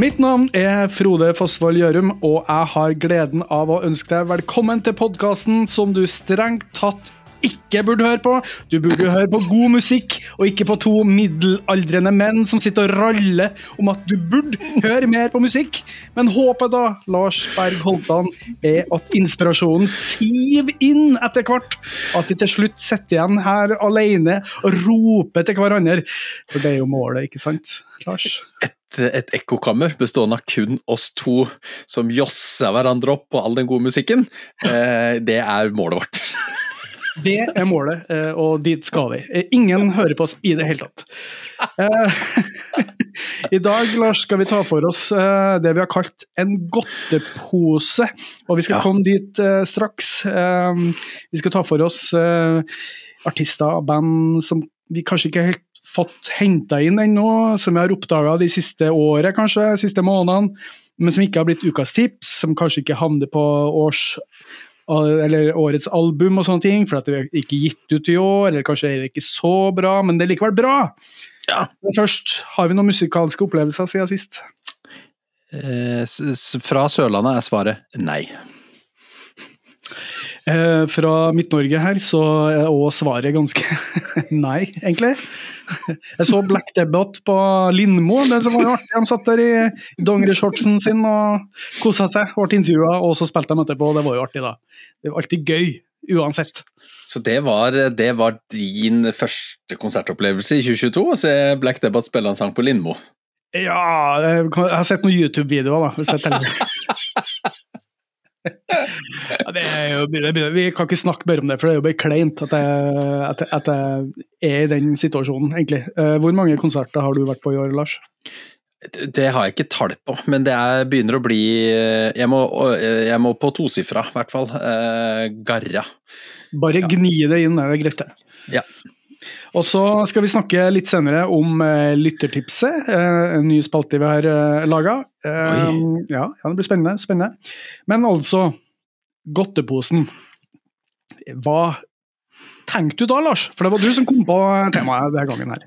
Mitt navn er Frode Fossvold Gjørum, og jeg har gleden av å ønske deg velkommen til podkasten som du strengt tatt ikke burde høre på. Du burde høre på god musikk, og ikke på to middelaldrende menn som sitter og raller om at du burde høre mer på musikk. Men håpet da, Lars Berg Holtan, er at inspirasjonen siver inn etter hvert. At vi til slutt sitter igjen her alene og roper til hverandre. For det er jo målet, ikke sant, Lars? Et, et ekkokammer bestående av kun oss to som josser hverandre opp på all den gode musikken. Eh, det er målet vårt. Det er målet, eh, og dit skal vi. Eh, ingen hører på oss i det hele tatt. I dag Lars, skal vi ta for oss det vi har kalt en godtepose. Og vi skal ja. komme dit straks. Vi skal ta for oss artister og band som vi kanskje ikke helt fått henta inn ennå, som jeg har oppdaga de siste året, kanskje, de siste månedene, men som ikke har blitt ukas tips, som kanskje ikke havner på års eller årets album og sånne ting, for at det er ikke gitt ut i år, eller kanskje er det ikke så bra, men det er likevel bra. Ja. Men først, har vi noen musikalske opplevelser siden sist? Eh, fra Sørlandet er svaret nei. Eh, fra Midt-Norge her så er òg svaret ganske nei, egentlig. Jeg så Black Debate på Lindmo, det som var artig. De satt der i dongerishortsen sin og kosa seg. Ble intervjua, og så spilte de etterpå. Det var jo artig, da. Det var alltid gøy, uansett. Så det var, det var din første konsertopplevelse i 2022, å se Black Debate spille en sang på Lindmo? Ja, jeg har sett noen YouTube-videoer, da, hvis jeg teller. ja, det er jo, det, vi kan ikke snakke mer om det, for det er jo bare kleint at jeg, at, at jeg, er i den situasjonen, egentlig. Eh, hvor mange konserter har du vært på i år, Lars? Det har jeg ikke tall på, men det er, begynner å bli Jeg må, jeg må på tosifra, i hvert fall. Garra. Bare gni det inn, er det greit? Ja. Og så skal vi snakke litt senere om uh, lyttertipset, uh, en ny spalte vi har uh, laga. Uh, ja, ja, det blir spennende, spennende. Men altså, godteposen. Hva tenkte du da, Lars? For det var du som kom på temaet denne gangen her.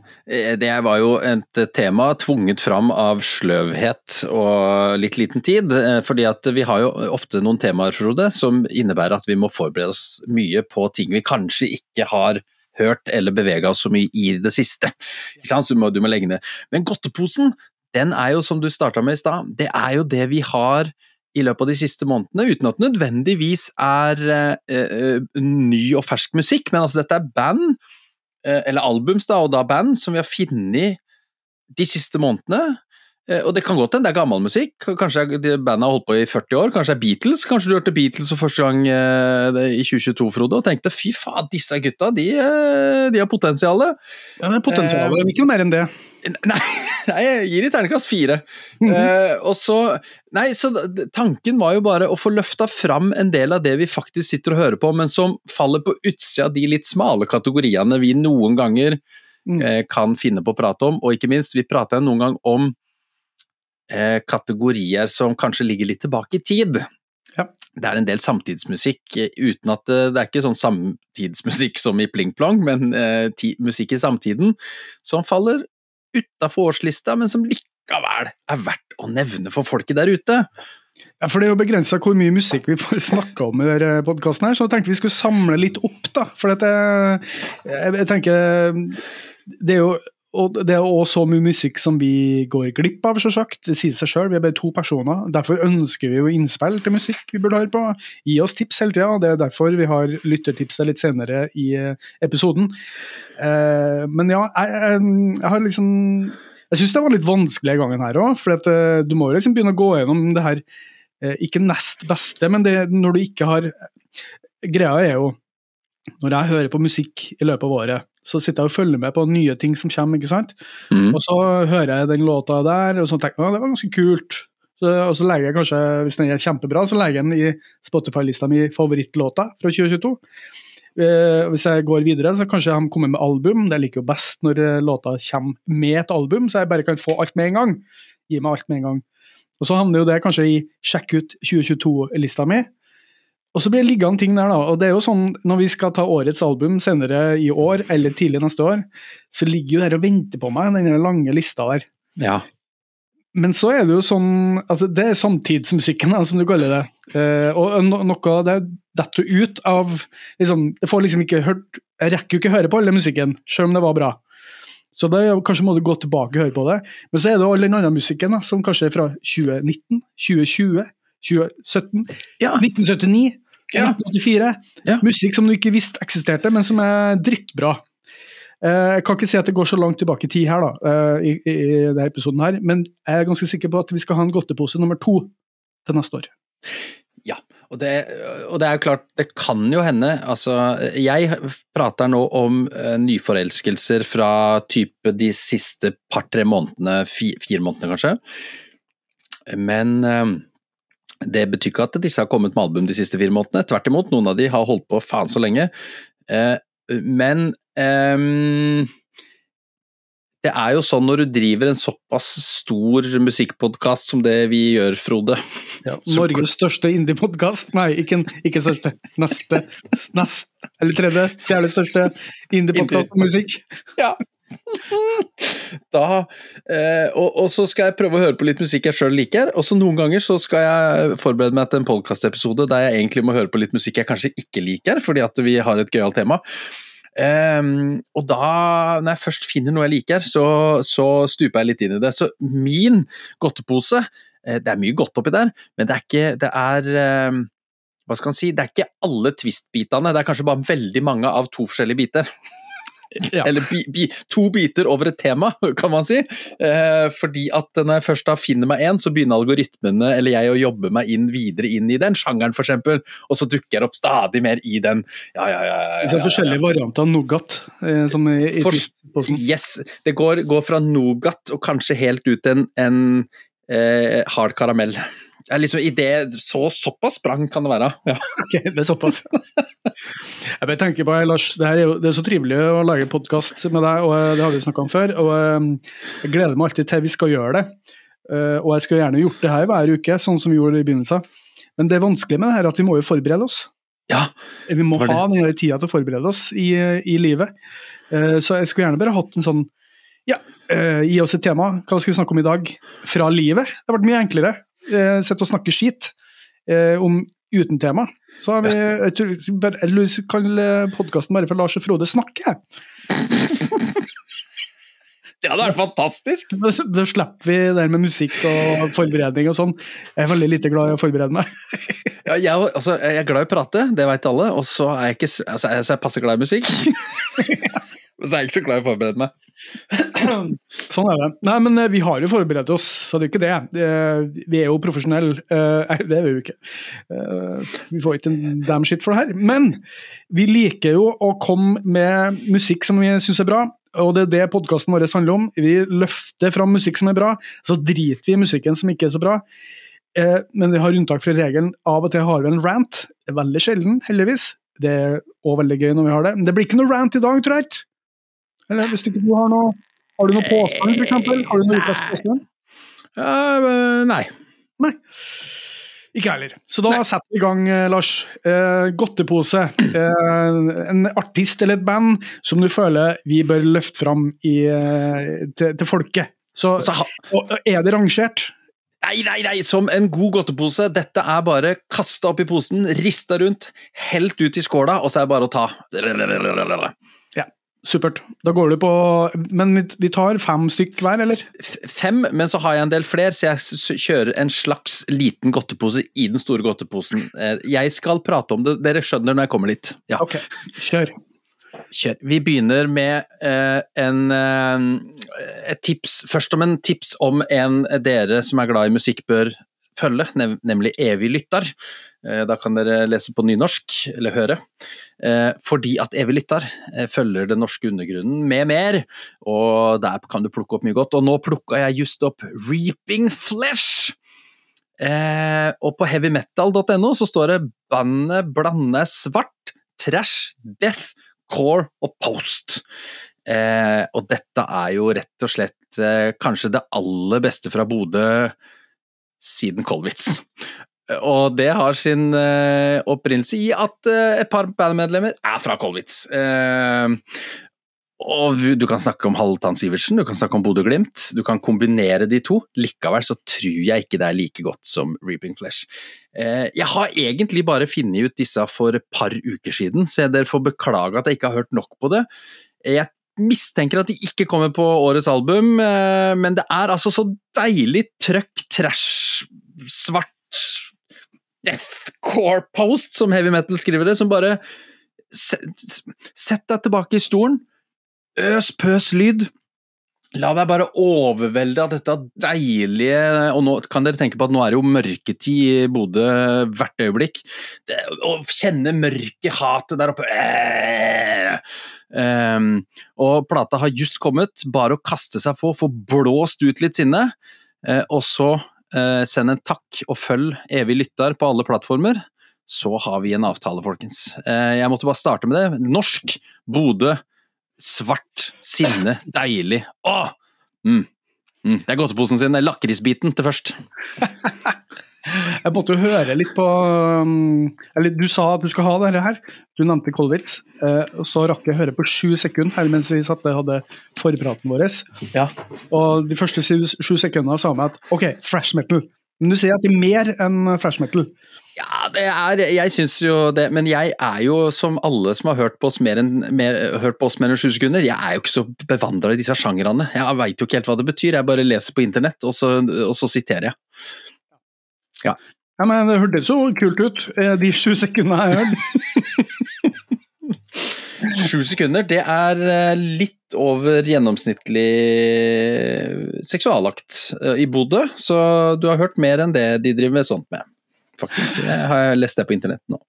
Det var jo et tema tvunget fram av sløvhet og litt liten tid. Fordi at vi har jo ofte noen temaer, Frode, som innebærer at vi må forberede oss mye på ting vi kanskje ikke har hørt eller bevega oss så mye i det siste. Du må, du må legge ned. Men godteposen, den er jo som du starta med i stad, det er jo det vi har i løpet av de siste månedene, uten at det nødvendigvis er eh, eh, ny og fersk musikk. Men altså, dette er band, eh, eller albums da, og da band, som vi har funnet de siste månedene. Eh, og det kan godt hende det er gammel musikk, kanskje bandet har holdt på i 40 år. Kanskje det er Beatles, kanskje du hørte Beatles for første gang eh, i 2022, Frode, og tenkte fy faen, disse gutta, de, eh, de har potensialet. Ja, det er potensialet, eh, ikke noe mer enn det. Nei, nei jeg gir i terningkast fire. Mm -hmm. eh, og så Nei, så tanken var jo bare å få løfta fram en del av det vi faktisk sitter og hører på, men som faller på utsida av de litt smale kategoriene vi noen ganger mm. eh, kan finne på å prate om, og ikke minst, vi prata noen gang om kategorier som kanskje ligger litt tilbake i tid. Ja. Det er en del samtidsmusikk eh, uten at det, det er ikke sånn samtidsmusikk som i Pling Plong, men eh, ti, musikk i samtiden som faller utafor årslista, men som likevel er verdt å nevne for folket der ute. Ja, for Det er jo begrensa hvor mye musikk vi får snakka om i denne podkasten, så jeg tenkte vi skulle samle litt opp. da, for jeg, jeg, tenker Det er jo og det er også så mye musikk som vi går glipp av, selvsagt. Det sier seg sjøl, vi er bare to personer. Derfor ønsker vi jo innspill til musikk vi burde høre på. Gi oss tips hele tida. Det er derfor vi har lyttertips litt senere i eh, episoden. Eh, men ja, jeg, jeg, jeg har liksom Jeg syns det var litt vanskelig i gangen her òg, for eh, du må jo liksom begynne å gå gjennom det her ikke nest beste, men det når du ikke har Greia er jo, når jeg hører på musikk i løpet av året så sitter jeg og følger med på nye ting som kommer. ikke sant? Mm. Og så hører jeg den låta der, og så tenker jeg at det var ganske kult. Så, og så legger jeg kanskje, hvis den er kjempebra, så legger jeg den i Spotify-lista mi favorittlåta fra 2022. Eh, hvis jeg går videre, så kanskje de kommer med album. Det liker jo best når eh, låta kommer med et album, så jeg bare kan få alt med en gang. Gi meg alt med en gang. Og så havner jo det kanskje i sjekk ut 2022-lista mi. Og så blir det liggende ting der, da. Og det er jo sånn, når vi skal ta årets album senere i år, eller tidlig neste år, så ligger jo der og venter på meg, den lange lista der. Ja. Men så er det jo sånn altså Det er samtidsmusikken, da, som du kaller det. Eh, og no noe av det detter ut av liksom, Jeg får liksom ikke hørt Jeg rekker jo ikke høre på all den musikken, selv om det var bra. Så da kanskje må du gå tilbake og høre på det. Men så er det all den andre musikken, da, som kanskje er fra 2019, 2020, 2017, Ja. 1979, Ja. 1984. Ja. Musikk som du ikke visste eksisterte, men som er drittbra. Eh, Jeg kan ikke si at det går så langt tilbake i tid her, da, eh, i, i, i denne episoden her, men jeg er ganske sikker på at vi skal ha en godtepose nummer to til neste år. Ja, og det, og det er jo klart, det kan jo hende Altså, jeg prater nå om uh, nyforelskelser fra type de siste par-tre månedene, fi, fire månedene kanskje. Men eh, det betyr ikke at disse har kommet med album de siste fire månedene. Tvert imot, noen av de har holdt på faen så lenge. Eh, men ehm, det er jo sånn når du driver en såpass stor musikkpodkast som det vi gjør, Frode. ja, Norges største indie-podkast. Nei, ikke, ikke største. Neste, nest, eller tredje, fjerde største indie-podkast om musikk. Ja. Da, eh, og, og så skal jeg prøve å høre på litt musikk jeg sjøl liker, og så noen ganger så skal jeg forberede meg til en podkastepisode der jeg egentlig må høre på litt musikk jeg kanskje ikke liker, fordi at vi har et gøyalt tema. Um, og da, når jeg først finner noe jeg liker, så, så stuper jeg litt inn i det. Så min godtepose eh, Det er mye godt oppi der, men det er ikke Det er ehm, hva skal man si, det er ikke alle Twist-bitene, det er kanskje bare veldig mange av to forskjellige biter. Ja. Eller bi, bi, to biter over et tema, kan man si. Eh, fordi at når jeg først da finner meg en, så begynner algoritmene eller jeg å jobbe meg inn videre inn i den sjangeren, f.eks. Og så dukker jeg opp stadig mer i den. Ja, ja, ja. ja, Så ja, forskjellige varianter av Nougat. Eh, som i, i For- Yes, det går, går fra nougat og kanskje helt ut til en, en eh, hard karamell. Er liksom i det, så Såpass sprang kan det være. Ja. Ok, det er såpass. Jeg bare tenker på, Lars, det, er jo, det er så trivelig å lage podkast med deg, og eh, det har vi snakka om før. og eh, Jeg gleder meg alltid til vi skal gjøre det. Eh, Og jeg skulle gjerne gjort det her hver uke, sånn som vi gjorde i begynnelsen. Men det vanskelige med det her er at vi må jo forberede oss. ja. Vi må ha den tida til å forberede oss i, i livet. Så jeg skulle gjerne bare hatt en sånn Ja, uh, gi oss et tema. Hva skal vi snakke om i dag? Fra livet. Det har vært mye enklere. Eh, sitter og snakke skit eh, om uten tema. Så har vi jeg tror, Eller kan podkasten bare for Lars og Frode snakke. Det hadde vært fantastisk! Da da slipper vi det med musikk og forberedning og sånn. Jeg er veldig lite glad i å forberede meg. Ja, jeg, altså, jeg er glad i å prate, det vet alle, og så er jeg ikke altså, jeg, så jeg passer glad i musikk. Men så er jeg ikke så glad i å forberede meg. Sånn er det. Nei, men eh, vi har jo forberedt oss, så det er jo ikke det. Eh, Vi er jo profesjonelle. Eh, det er vi jo ikke. Vi får ikke en damn shit for det her. Men vi liker jo å komme med musikk som vi syns er bra. Og det er det podkasten vår handler om. Vi løfter fram musikk som er bra, så driter vi i musikken som ikke er så bra. Men vi har unntak fra regelen. Av og til har vi en rant. Det er veldig sjelden, heldigvis. Det er òg veldig gøy når vi har det. Men det blir ikke noe rant i dag, tror jeg. Eller hvis du ikke har noe Har du noen påstand, f.eks.? Har du noen ukas påstand? Uh, nei. nei. Ikke jeg heller. Så da setter vi i gang, eh, Lars. Eh, godtepose. Eh, en artist eller et band som du føler vi bør løfte fram i, eh, til, til folket. Så Så ha, og er det rangert? nei, nei, nei, som en god godtepose. Dette er bare kasta oppi posen, rista rundt, helt ut i skåla, og så er det bare å ta. Supert. Da går du på Men vi- tar fem stykk hver, eller? Fem, men så har jeg en del flere, så jeg kjører en slags liten godtepose i den store godteposen. Eh, Jeg skal prate om det, dere skjønner når jeg kommer dit. Ja. Ok, kjør. Kjør. Vi begynner med eh, en, eh, et tips, først om en tips om en dere som er glad i musikk bør følge, nemlig Evig lytter. Eh, da kan dere lese på nynorsk, eller høre. Eh, fordi at Evig lytter eh, følger den norske undergrunnen med mer, og der kan du plukke opp mye godt. Og nå plukka jeg just opp Reaping Flesh! Og på heavymetal.no så står det bandet blander svart, trash, death, core og post. Og dette er jo rett og slett kanskje det aller beste fra Bodø siden Kolwitz. Og det har sin eh, opprinnelse i at eh, et par bandmedlemmer er fra Kolwitz. Eh, Og du kan snakke om Halvdan Sivertsen, du kan snakke om Bodø-Glimt. Du kan kombinere de to. Likevel så tror jeg ikke det er like godt som Reaping Flesh. Jeg har egentlig bare funnet ut disse for et par uker siden, så dere får beklage at jeg ikke har hørt nok på det. Jeg mistenker at de ikke kommer på årets album, men det er altså så deilig trøkk, trash, svart deathcore post, som heavy metal skriver det, som bare Sett deg tilbake i stolen Øs pøs lyd. La deg bare overvelde av dette deilige Og nå kan dere tenke på at nå er det jo mørketid i Bodø hvert øyeblikk. Det, å kjenne mørket, hatet der oppe um, Og plata har just kommet. Bare å kaste seg på, få blåst ut litt sinne. Uh, og så send en takk og følg evig lytter på alle plattformer. Så har vi en avtale, folkens. Uh, jeg måtte bare starte med det. Norsk, Bodø svart, sinne, deilig. Åh! Mm. Mm. Det er godteposen sin. Lakrisbiten til først. Jeg måtte jo høre litt på um, Eller du sa at du skal ha dette her. Du nevnte Kolwitz. Eh, og så rakk jeg høre på sju sekunder her mens vi satte, hadde forpraten vår. Ja. Og de første sju sekundene sa meg at OK, fresh metal. Men du sier at det er mer enn fresh metal. Ja, det er Jeg syns jo det, men jeg er jo som alle som har hørt på oss mer enn, mer, hørt på oss mer enn sju sekunder, jeg er jo ikke så bevandra i disse sjangrene. Jeg veit jo ikke helt hva det betyr, jeg bare leser på internett, og så, og så siterer jeg. Ja. ja. Men det hørtes så kult ut, eh, de sju sekundene jeg hørte. Sju sekunder, det er eh, litt over gjennomsnittlig seksualakt eh, i Bodø, så du har hørt mer enn det de driver med sånt med faktisk. Jeg har lest det på internett nå.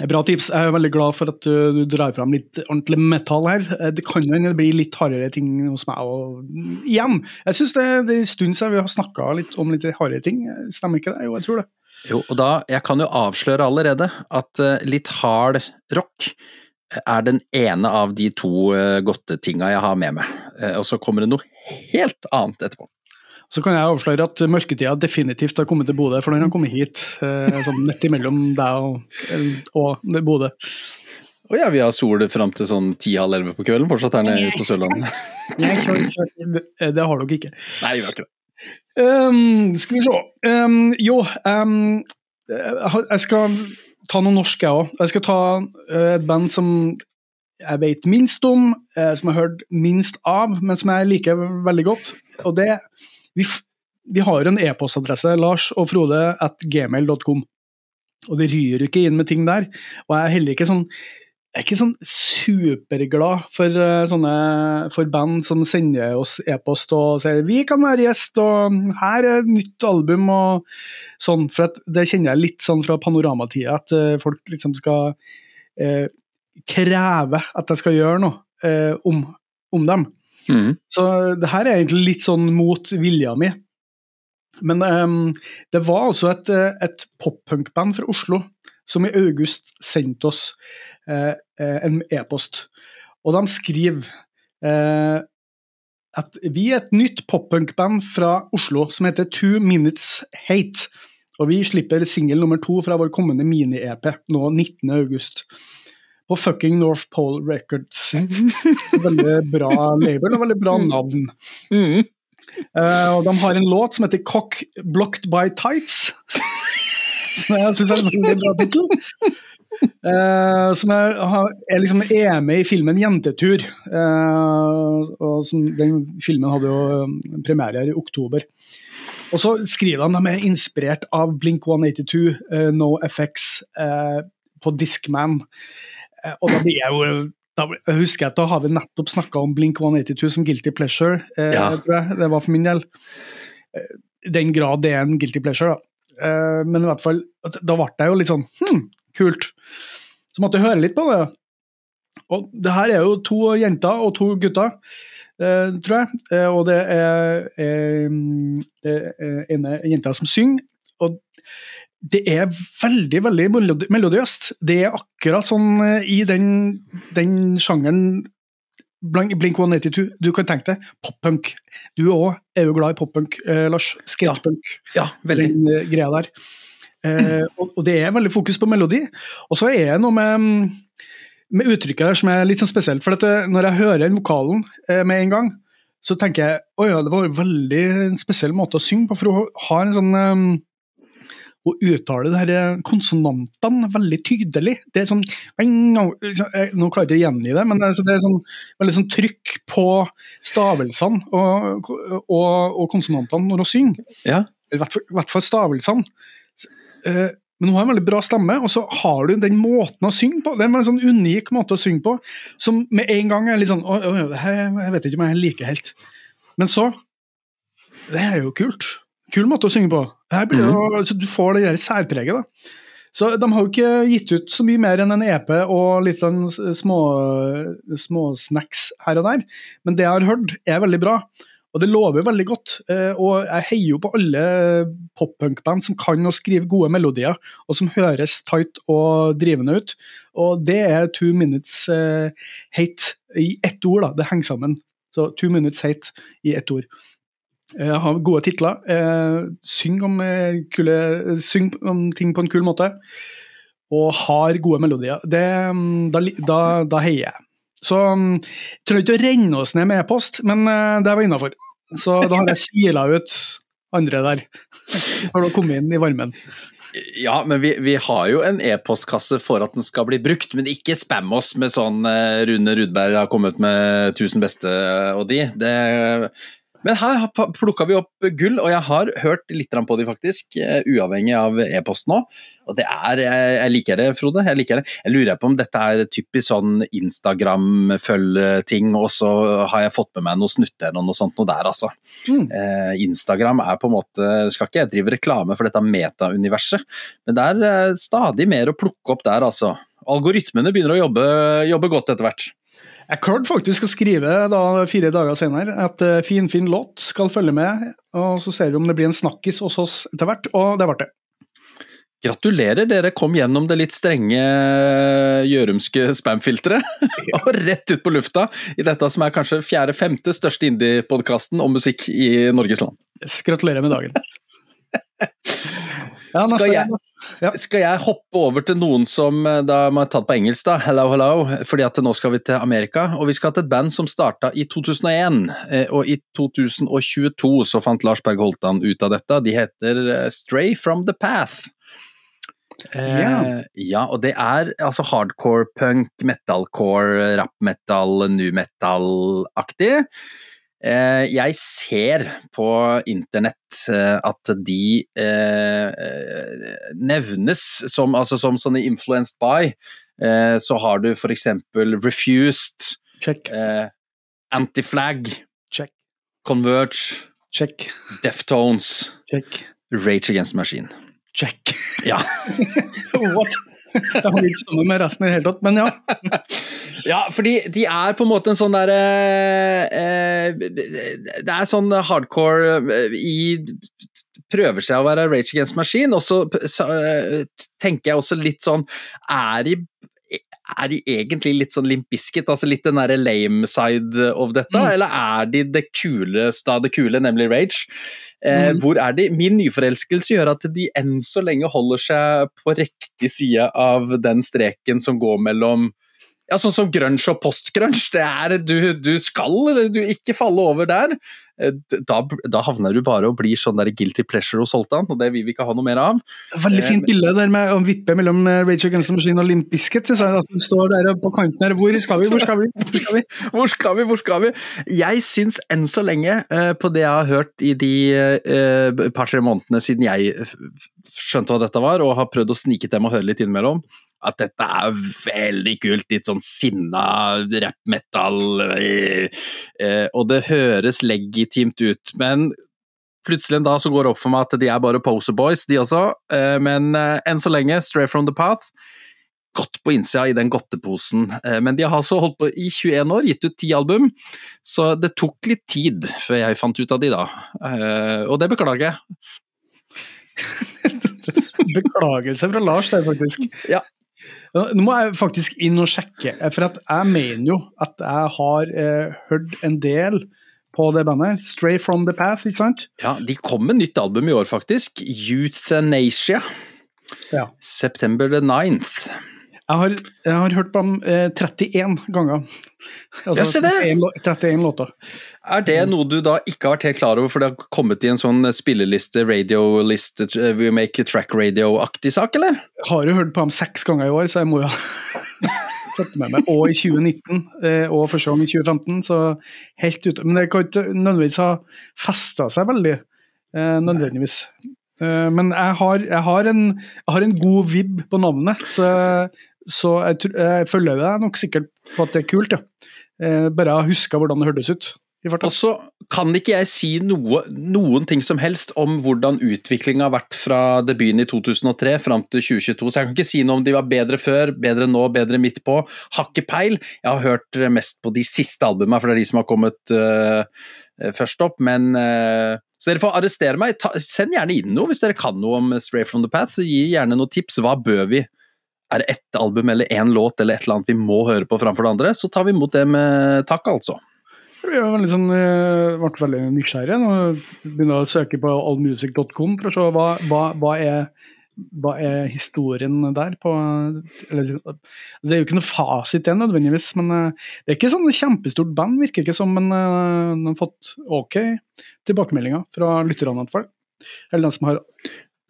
Bra tips. Jeg er veldig glad for at du drar fram litt ordentlig metall her. Eh, det kan jo bli litt hardere ting hos meg. Og igjen, jeg syns det, det er en stund siden vi har snakka om litt hardere ting. Stemmer ikke det? Jo, jeg tror det. Jo, og da, Jeg kan jo avsløre allerede at eh, litt hard rock er den ene av de to eh, godtetinga jeg har med meg. Og så kommer det noe helt annet etterpå. Så kan jeg avsløre at mørketida definitivt har kommet til Bodø, for den har kommet hit. Eh, sånn nett imellom deg og, og Bodø. Å ja, vi har sol fram til sånn ti-halv elleve på kvelden fortsatt her nede på Sørlandet? Nei, det, det har dere ikke. Nei, vi har ikke det. Um, skal vi se. Um, jo, um, jeg skal ta noe norsk, jeg òg. Jeg skal ta et band som jeg vet minst om, som jeg har hørt minst av, men som jeg liker veldig godt. Og det vi, vi har en e-postadresse, Lars og Frode, at gmail.com. Og det ryr ikke inn med ting der. Og jeg er heller ikke sånn jeg er ikke sånn superglad for, uh, sånne, for band som sender oss e-post og sier 'vi kan være gjest', og 'her er et nytt album', og sånn. For det kjenner jeg litt sånn fra panoramatida, at uh, folk liksom skal eh, kreve at jeg skal gjøre noe om, om dem. Mm. Så det her er egentlig litt sånn mot vilja mi. Men um, det var altså et, et poppunkband fra Oslo som i august sendte oss uh, en e-post. Og de skriver uh, at vi er et nytt pop-punk-band fra Oslo som heter Two Minutes Hate. Og vi slipper singel nummer to fra vår kommende mini-EP nå 19.8 på fucking North Pole Records. veldig bra label og veldig bra navn. Mm. Uh, og de har en låt som heter 'Cock Blocked by Tights'. Som jeg syns er en veldig bra tittel. Uh, som er, er, liksom, er med i filmen 'Jentetur'. Uh, og som, den filmen hadde jo premiere her i oktober. Og så skriver han de er inspirert av Blink 182, uh, No FX, på Discman. Eh, og da blir jeg jo da husker jeg at da har vi nettopp snakka om Blink 182 som guilty pleasure. Eh, ja. tror jeg Det var for min del. Eh, den grad det er en guilty pleasure, da. Eh, men i hvert fall, da ble jeg jo litt sånn Hm, kult. Så måtte jeg høre litt på det. Og det her er jo to jenter og to gutter, eh, tror jeg. Eh, og det er, er, er ene jenta som synger. Og det er veldig veldig melodiøst. Det er akkurat sånn eh, i den, den sjangeren Blink 182. Du kan tenke deg poppunk. Du òg er jo glad i poppunk, eh, Lars. Skatepunk. Ja, ja, veldig. Den uh, greia der. Eh, og, og, det er veldig fokus på melodi. Og så er det noe med med uttrykket der som er litt sånn spesielt. For at eh, når jeg hører den vokalen eh, med en gang, så tenker jeg å ja, det var en veldig spesiell måte å synge på. For hun har en sånn um, uttale uttaler de her eh, konsonantene veldig tydelig. Det er sånn Nå klarer jeg ikke å gjengi det, men det er, sånn, veldig sånn trykk på stavelsene og, og, og konsonantene når hun synger. Ja. I hvert fall, stavelsene. Eh, men hun har en veldig bra stemme, og så har du den måten å synge på. Det er en sånn unik måte å synge på, som med en gang er litt sånn å, å, Jeg vet ikke om jeg liker helt. Men så Det er jo kult. Kul måte å synge på. Jo- så Du får det der særpreget. da. Så De har jo ikke gitt ut så mye mer enn en EP og litt sånn små, småsnacks her og der, men det jeg har hørt, er veldig bra. Og det lover veldig godt. eh, Og jeg heier jo på alle pop-punk-band som kan å skrive gode melodier, og som høres tight og drivende ut. Og det er Two Minutes eh, Hate i ett ord, da. Det henger sammen. Så Two Minutes Hate i ett ord. Jeg har gode titler. Eh, syng, om, eh, kule, syng om ting på en kul måte. Og har gode melodier. Det, mm, da, da, da heier jeg. Så jeg trenger ikke å renne oss ned med e-post, men eh, det var innafor. Så da har jeg sila ut andre der. For å komme inn i varmen. Ja, men vi, vi har jo en e-postkasse for at den skal bli brukt, men ikke spam oss med sånn eh, Rune Rudberg har kommet med 1000 beste eh, og de. Det, men her plukka vi opp gull, og jeg har hørt litt på de faktisk, eh, uavhengig av e-post nå. Og det er Jeg, jeg liker det, Frode. Jeg liker det. Jeg lurer på om dette er typisk sånn Instagram-følg-ting, og så har jeg fått med meg noe snutter eller noe sånt noe der, altså. Mm. Eh, Instagram er på en måte Skal ikke jeg drive reklame for dette meta-universet, men det er eh, stadig mer å plukke opp der, altså. Algoritmene begynner å jobbe, jobbe godt etter hvert. Jeg klarte faktisk å skrive da, fire dager senere at uh, fin, fin låt skal følge med, og så ser vi om det blir en snakkis hos oss etter hvert, og det ble det. Gratulerer, dere kom gjennom det litt strenge gjørumske spamfilteret. og rett ut på lufta i dette som er kanskje fjerde-femte største indie-podkasten om musikk i Norges land. Gratulerer med dagen. Ja, neste Skal jeg-. Ja. Skal jeg hoppe over til noen som eh, da må jeg ta på engelsk, da? Hello, hello. Fordi at nå skal vi til Amerika, og vi skal til et band som starta i 2001. eh, Og i 2022 så fant Lars Berg Holtan ut av dette. De heter eh, Stray from the Path. Eh, Ja. ja, og det er altså hardcore punk, metalcore, rap metal, nu metal-aktig. Eh, jeg ser på internett eh, at de eh, nevnes som, altså som sånne influenced by. Eh, så har du for eksempel Refused, Check, Antiflag, check, Converge, check, Deftones, check, Rage Against Machine. check. Ja. What? Det har ikke sammen med resten i det hele tatt, men ja. Ja, fordi de er på en måte en sånn derre eh, Det er sånn hardcore eh, i Prøver seg å være Rage Against Machine, og så så, eh, tenker jeg også litt sånn Er de er de egentlig litt sånn Limp Bizkit, altså litt den derre lame side of dette, Mm. eller er de det kuleste av det kule, nemlig Rage? Eh, Mm. Hvor er de? Min nyforelskelse gjør at de enn så lenge holder seg på riktig side av den streken som går mellom ja, sånn som grunge og postgrunge. Det er du, du skal du ikke falle over der. Eh, Da, da havner du bare og blir sånn der guilty pleasure hos Holtan, og det vil vi ikke ha noe mer av. Veldig fint bilde der med å vippe mellom eh, Rage Against the Machine og Limp Bizkit. Så jeg. Altså, står der på kanten her. Hvor skal vi? Hvor skal vi? Hvor skal vi? Hvor skal vi, hvor skal vi? Jeg syns enn så lenge, eh, på det jeg har hørt i de eh, par-tre månedene siden jeg skjønte hva dette var, og har prøvd å snike til dem og høre litt innimellom, at dette er veldig kult. Litt sånn sinna rap-metal. eh, eh, og det høres legitimt ut, men plutselig en dag så går det opp for meg at de er bare poser boys, de også. Eh, men enn så lenge, Stray from the Path godt på innsida i den godteposen. Men de har altså holdt på i 21 år, gitt ut ti album, så det tok litt tid før jeg fant ut av de da. Og det beklager jeg. Beklagelse fra Lars det, faktisk. Ja. Nå må jeg faktisk inn og sjekke, for jeg mener jo at jeg har eh, hørt en del på det bandet. Stray from the path, ikke sant? Ja, de kom med nytt album i år, faktisk. Euthanasia. Ja. September the 9th. Jeg har, jeg har hørt på dem eh, 31 ganger. Altså, Ja, se det! 31, 31 låter. Er det noe du da ikke har vært helt klar over, for det har kommet i en sånn spilleliste, radioliste, tr- we make a track radio-aktig sak, eller? Jeg har jo hørt på dem seks ganger i år, så jeg må jo ha fått med meg. Og i 2019, eh, og første gang i 2015, så helt ute. Men det kan ikke nødvendigvis ha festa seg veldig, eh, nødvendigvis. Eh, Men jeg har, jeg, har en, jeg har en god vib på navnet, så, så jeg, jeg følger deg nok sikkert på at det er kult, ja. Eh, Bare jeg huska hvordan det hørtes ut. Og så kan ikke jeg si noe, noen ting som helst om hvordan utviklinga har vært fra debuten i 2003 fram til 2022, så jeg kan ikke si noe om de var bedre før, bedre nå, bedre midt på. Har ikke peil. Jeg har hørt mest på de siste albumene, for det er de som har kommet uh, først opp, men uh, så dere får arrestere meg. Ta, send gjerne inn noe hvis dere kan noe om Stray from the Path. Gi gjerne noen tips. Hva bør vi? Er det ett album eller én låt eller et eller annet vi må høre på framfor det andre, så tar vi imot det med takk, altså. Jeg ble veldig, sånn, eh, veldig nysgjerrig. Begynner jeg å søke på allmusic.com for å se hva, hva, hva, er, hva er historien der. På, eller, altså, det er jo ikke noe fasit det nødvendigvis, men eh, det er ikke sånn kjempestort band, virker ikke som. Men eh, de har fått ok tilbakemeldinger fra lytterne i hvert fall. Eller de som har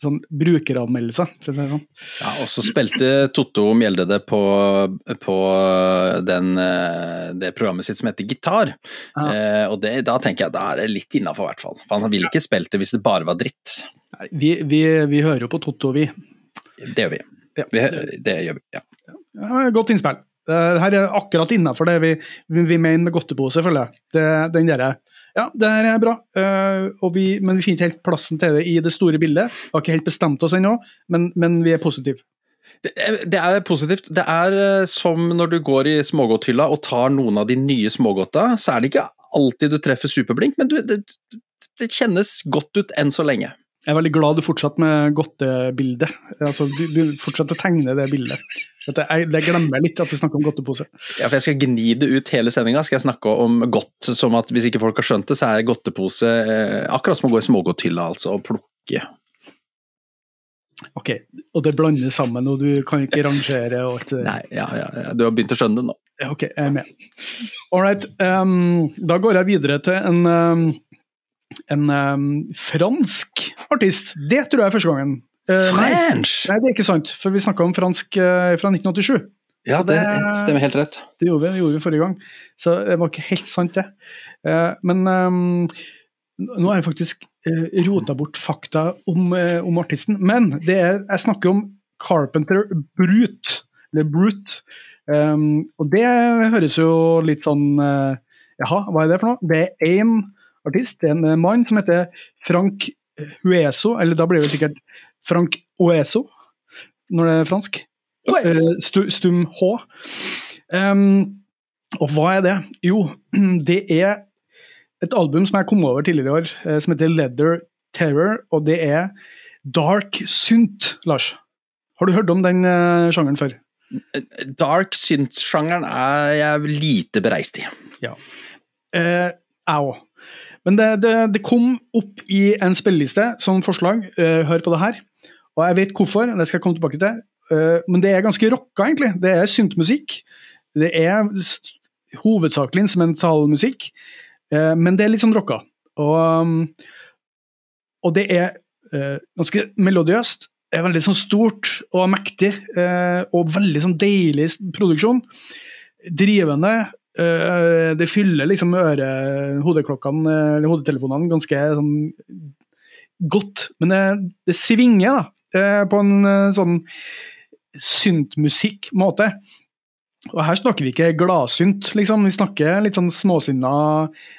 sånn brukeranmeldelser, for å si det sånn. Ja, og så spilte Totto Mjelde det på, på den, eh, det programmet sitt som heter Gitar. Ja. Eh, og det, da tenker jeg da er det litt innafor, i hvert fall. For han ville ikke spilt det hvis det bare var dritt. Nei, Vi, vi, vi hører jo på Totto, vi. Det gjør vi. Ja. vi det gjør vi, ja. Ja, godt innspill. Det her er akkurat innafor det vi, vi, vi mener med godtepose, føler jeg. Det, den derre Ja, det er bra, uh, vi, men vi finner ikke helt plassen til det i det store bildet. Vi har ikke helt bestemt oss ennå, men, men vi er positive. Det, er positivt. Det er eh, som når du går i smågodthylla og tar noen av de nye smågodta, så er det ikke alltid du treffer superblink, men du, det, det kjennes godt ut enn så lenge. Jeg er veldig glad du fortsatte med godtebildet. Altså, du, du fortsatte å tegne det bildet. At jeg, det glemmer jeg litt, at vi snakker om godtepose. Ja, for jeg skal gni det ut hele sendinga. Skal jeg snakke om godt, som at hvis ikke folk har skjønt det, så er godtepose eh, akkurat som å gå i smågodthylla, altså, og plukke. Ok, Og det blandes sammen, og du kan ikke rangere og alt det Nei, ja, ja, ja, du har begynt å skjønne det nå. Ok, jeg er med. All right. um, da går jeg videre til en, ehm, en um, fransk artist. Det tror jeg er første gangen. Uh, nei, French! nei, det er ikke sant, for vi snakka om fransk uh, fra 1987. Ja, det det- stemmer helt rett. Det gjorde vi, det gjorde vi forrige gang, så det var ikke helt sant, det. Uh, men um, nå har jeg faktisk uh, rota bort fakta om, eh, om artisten. Men det er, jeg snakker om Carpenter Brute, eller Brute. Um, og det høres jo litt sånn eh, Jaha, hva er det for noe? Det er én artist, det er en mann som heter Frank Hueso, eller da blir det sikkert Frank Oeso, når det er fransk. Eh, stu, stum H. Um, og hva er det? Jo, det er et album som jeg kom over tidligere i år, eh, som heter Leather Terror, og det er dark synt, Lars. Har du hørt om den uh, sjangeren før? Dark synth-sjangeren er jeg lite bereist i. Eh, jeg òg. Men det, det, det kom opp i en spilleliste som forslag. Uh, hør på det her. Og jeg vet hvorfor, det skal jeg komme tilbake til. Uh, men det er ganske rocka, egentlig. Det er syntmusikk. Det er hovedsakelig instrumentalmusikk, uh, men det er litt sånn rocka. Og, um, og det er ganske melodiøst. Det er veldig sånn stort og mektig, og veldig sånn deilig produksjon. Drivende. Eh, det fyller liksom øre, hodeklokkene, eh, eller hodetelefonene, ganske sånn godt. Men det, det svinger, da, Uh, på en uh, sånn syntmusikk-måte. Og her snakker vi ikke gladsynt, liksom. Vi snakker litt sånn småsinna,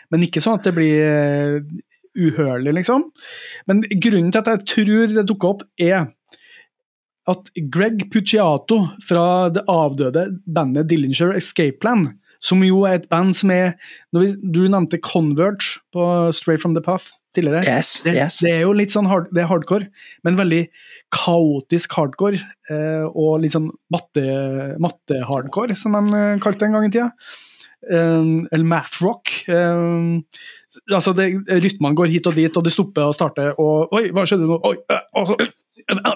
men ikke sånn at det blir uhørlig, liksom. Men grunnen til at jeg tror det dukka opp, er at Greg Pucciato fra det avdøde bandet Dillinger Escape Plan, som jo er et band som er Du nevnte Converge på Straight From The Path tidligere. Yes, Det, yes. det er jo litt sånn hard, det er hardcore, men veldig kaotisk hardcore. Eh, og litt sånn matte- matte-hardcore, som de eh, kalte det en gang i tida. Um, eller math rock. Eh, altså det, rytmene går hit og dit, og det stopper og starter, og Oi, hva skjedde nå? Oi, eh, uh, uh,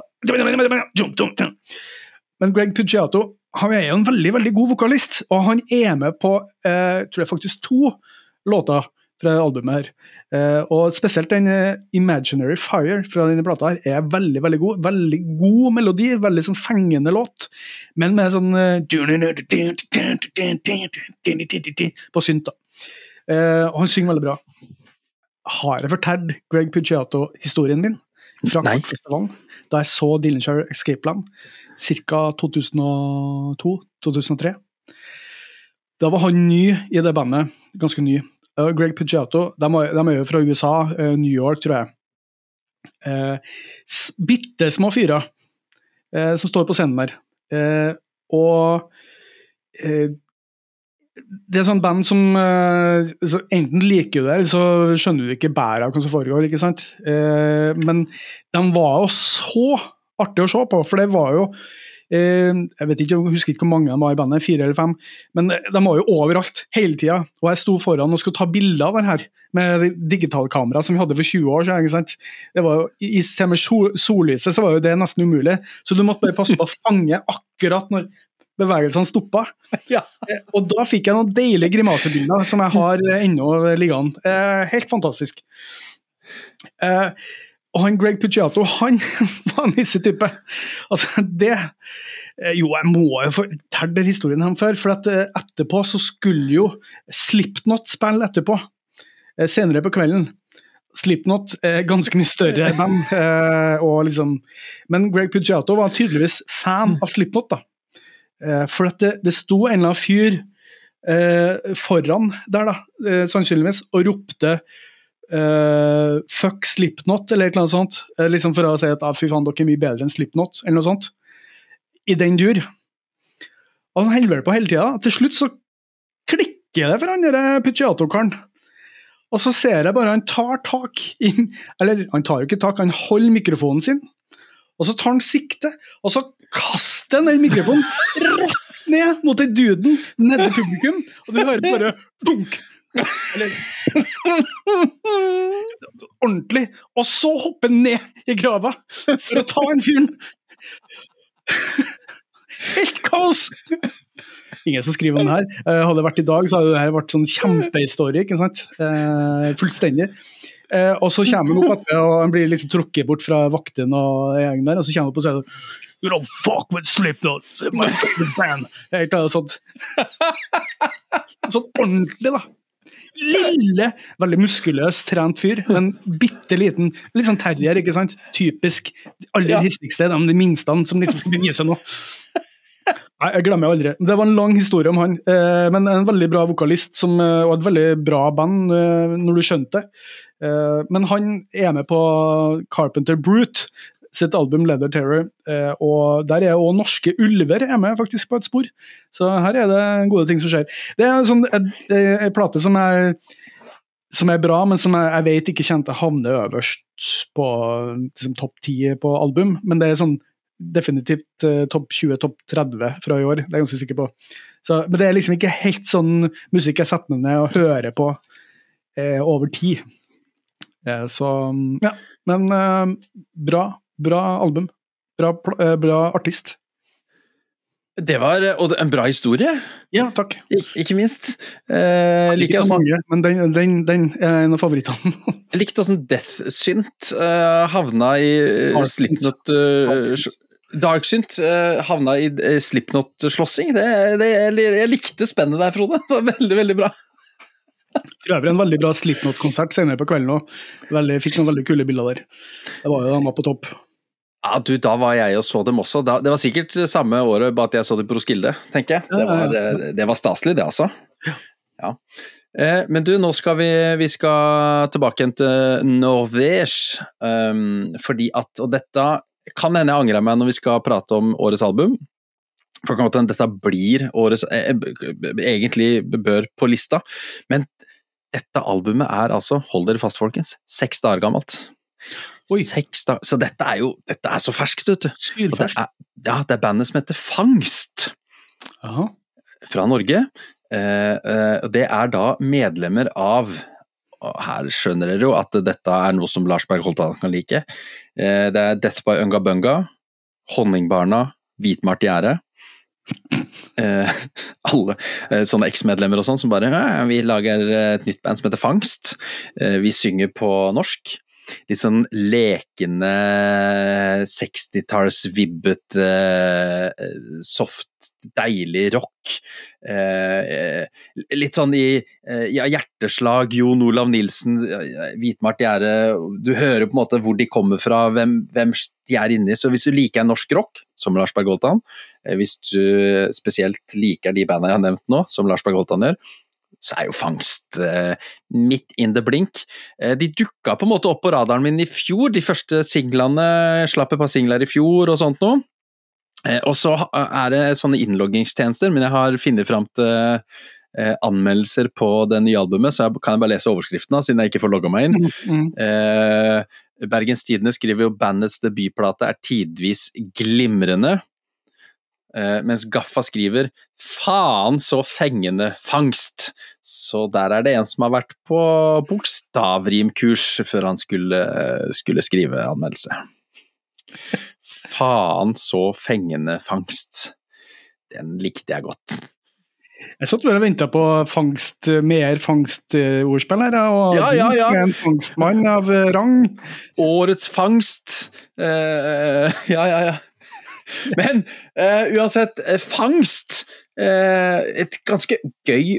men Greg Pugiato han er jo en veldig veldig god vokalist, og han er med på eh, tror jeg faktisk to låter fra albumet her. Eh, og spesielt den eh, 'Imaginary Fire' fra denne plata her er veldig veldig god. Veldig god melodi, veldig sånn fengende låt, men med sånn eh, På synt, da. Eh, og han synger veldig bra. Har jeg fortalt Greg Pugiato-historien min fra Kortfestivalen? Da jeg så Dillinger Escape Plan, ca. 2002-2003. Da var han ny i det bandet, ganske ny. Uh, Greg Pugiato, de, er- jo fra USA, eh, New York, tror jeg. Uh, Bitte små fyrer eh, som står på scenen der. Eh, og eh, det er sånn band som eh, så Enten liker du det, eller så skjønner du ikke bæret av hva som foregår. ikke sant? Eh, men de var jo så artig å se på, for det var jo eh, Jeg vet ikke, jeg husker ikke hvor mange de var i bandet, fire eller fem, men de var jo overalt hele tida. Og jeg sto foran og skulle ta bilder av den her med digitalkamera som vi hadde for 20 år siden. Det var jo, I stedet med sol, sollyset så var jo det nesten umulig, så du måtte bare passe på å fange akkurat når bevegelsene stoppa. Ja. Eh, Og da fikk jeg noen deilige grimasebilder som jeg har ennå liggende. Eh, helt fantastisk. Og han Greg Pugiato, han var nissetype. Altså, det eh, Jo, jeg må jo fortelle den historien her før, for at eh, etterpå så skulle jo Slipknot spille etterpå. eh, Senere på kvelden. Slipknot er ganske mye større band. og liksom, men Greg Pugiato var tydeligvis fan av Slipknot. da. For at det, det sto en eller annen fyr foran der, da, sannsynligvis, og ropte eh, 'fuck Slipknot', eller annet sånt. Eh, liksom for å si at ah, 'fy faen, dere er mye bedre enn Slipknot', eller noe sånt. I den dur. Og han holder på hele tida. Til slutt så klikker det for han derre Pucciato-karen. Og så ser jeg bare han tar tak i Eller han tar jo ikke tak, han holder mikrofonen sin. Og så tar han sikte, og så kaster han den mikrofonen rett ned mot den duden nede i publikum, og du hører bare dunk. Eller Ordentlig. Og så hopper han ned i grava for å ta en fyren. Helt kaos! Ingen som skriver om det her. Eh, hadde det vært i dag, så hadde det her vært sånn kjempehistorie. ikke sant? Eh, fullstendig. Eh, og så kommer han opp etter, og han blir liksom trukket bort fra vaktene og gjengen der, og så kommer han opp og sier sånn, You don't fuck with Slipknot, my favorite band. Helt annet. Sånn ordentlig, da. Lille, veldig muskuløs, trent fyr, men bitte liten. Litt sånn terrier, ikke sant? Typisk. De aller Ja. hissigste, de, de minste som liksom skal bevise noe. Nei, jeg glemmer aldri. Det var en lang historie om han, eh, men en veldig bra vokalist som, eh, og et veldig bra band, eh, når du skjønte det. Eh, men han er med på Carpenter Brute sitt album Leather Terror, eh, og der er òg norske ulver er med faktisk på et spor. Så her er det gode ting som skjer. Det er sånn en, en plate som er som er bra, men som jeg, jeg vet ikke kjente havner havne øverst på liksom, topp 10 på album. Men det er sånn definitivt eh, topp 20, topp 30 fra i år. Det er jeg ganske sikker på. Så, men det er liksom ikke helt sånn musikk jeg setter meg ned og hører på eh, over tid. Eh, så ja. Men eh, bra, bra album. Bra, eh, bra artist. Det var og en bra historie, Ja, takk. Ik ikke minst. Eh, Ikke så mange, men den, den, den er en av favorittene. Jeg likte åssen Death-synt eh, havna i uh, Slipknot uh, Darksynt uh, havna i uh, Slipknot-slåssing. Det, det, jeg, jeg likte spennet der, Frode. Det var veldig, veldig bra. For øvrig en veldig bra Slipknot-konsert senere på kvelden òg. Fikk noen veldig kule bilder der. Det var jo de var på topp. Ja, du, Da var jeg og så dem også. Da, det var sikkert samme året, bare at jeg så dem på Roskilde, tenker jeg. Det var, eh, det var staselig, det, altså. Ja. Eh, men du, nå skal vi, vi skal tilbake igjen til Norvège. Um, fordi at Og dette kan hende jeg angrer meg når vi skal prate om årets album. For det kan hende dette blir årets eh, Egentlig bør på lista. Men dette albumet er altså, hold dere fast folkens, seks dager gammelt. Oi. Seks dager, Så dette er jo dette er så ferskt, vet du. Det er, ja, det er bandet som heter Fangst Aha. fra Norge. Eh, eh, det er da medlemmer av Her skjønner dere jo at dette er noe som Lars Berg Holtan kan like. Eh, det er Death by Unga Bunga, Honningbarna, hvitmalt gjerde. Eh, alle eh, sånne eks-medlemmer og sånn som bare «Ja, Vi lager et nytt band som heter Fangst. Eh, vi synger på norsk. Litt sånn lekende 60-talls-vibbet, eh, soft, deilig rock. Eh, litt sånn i eh, ja, hjerteslag, Jon Olav Nilsen, eh, Hvitmart Gjerde. Du hører på en måte hvor de kommer fra, hvem, hvem de er inni. Så hvis du liker norsk rock, som Lars Berg-Holtan, eh, hvis du spesielt liker de bandene jeg har nevnt nå, som Lars Berg-Holtan gjør, så er jo fangst eh, midt in the blink. Eh, de dukka på en måte opp på radaren min i fjor, de første singlene. Slapp et par singler i fjor og sånt noe. Eh, og så er det sånne innloggingstjenester, men jeg har funnet fram til eh, anmeldelser på det nye albumet, så jeg kan jeg bare lese overskriftene, siden jeg ikke får logga meg inn. Mm. Eh, Bergens Tidende skriver jo bandets debutplate er tidvis glimrende. Eh, mens Gaffa skriver 'faen så fengende fangst'. Så der er det en som har vært på bokstavrimkurs før han skulle, skulle skrive anmeldelse. Faen så fengende fangst. Den likte jeg godt. Jeg satt bare og venta på fangst, mer fangstordspill her, og Ja, ja, ja. en fangstmann av rang. Årets fangst. Uh, ja, ja, ja. Men eh, uansett, eh, fangst eh, Et ganske gøy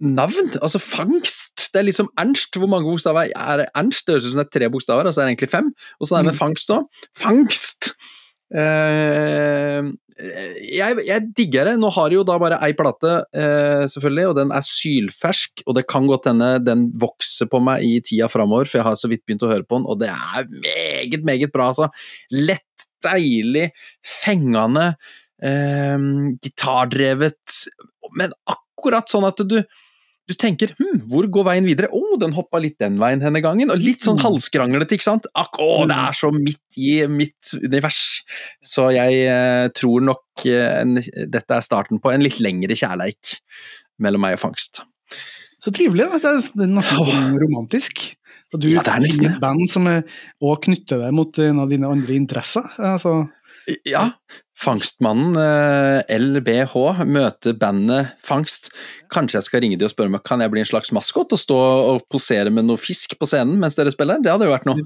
navn. Altså fangst. Det er liksom Ernst. Hvor mange bokstaver er det? Ernst? Det høres ut som det er tre bokstaver, altså så er det egentlig fem. Og så er det med Mm. fangst òg. Fangst! Uh, jeg, jeg digger det. Nå har de jo da bare ei plate, uh, selvfølgelig, og den er sylfersk. Og det kan godt hende den vokser på meg i tida framover, for jeg har så vidt begynt å høre på den, og det er meget, meget bra, altså. Lett, deilig, fengende, eh, gitardrevet, men akkurat sånn at du du tenker hm, hvor går veien videre? Å, oh, den hoppa litt den veien denne gangen. Og litt sånn Mm. halvskranglete, ikke sant? Akk, å, det er så midt i mitt univers. Så jeg eh, tror nok eh, en, dette er starten på en litt lengre kjærleik mellom meg og fangst. Så trivelig. da. Det er, nesten romantisk. Og du Ja, det er nesten det. et band som òg knytter deg mot en av dine andre interesser. Altså, Ja, Fangstmannen, eh, LBH, møter bandet Fangst. Kanskje jeg skal ringe de og spørre om kan jeg bli en slags maskot og stå og posere med noe fisk på scenen mens dere spiller? Det hadde jo vært noe.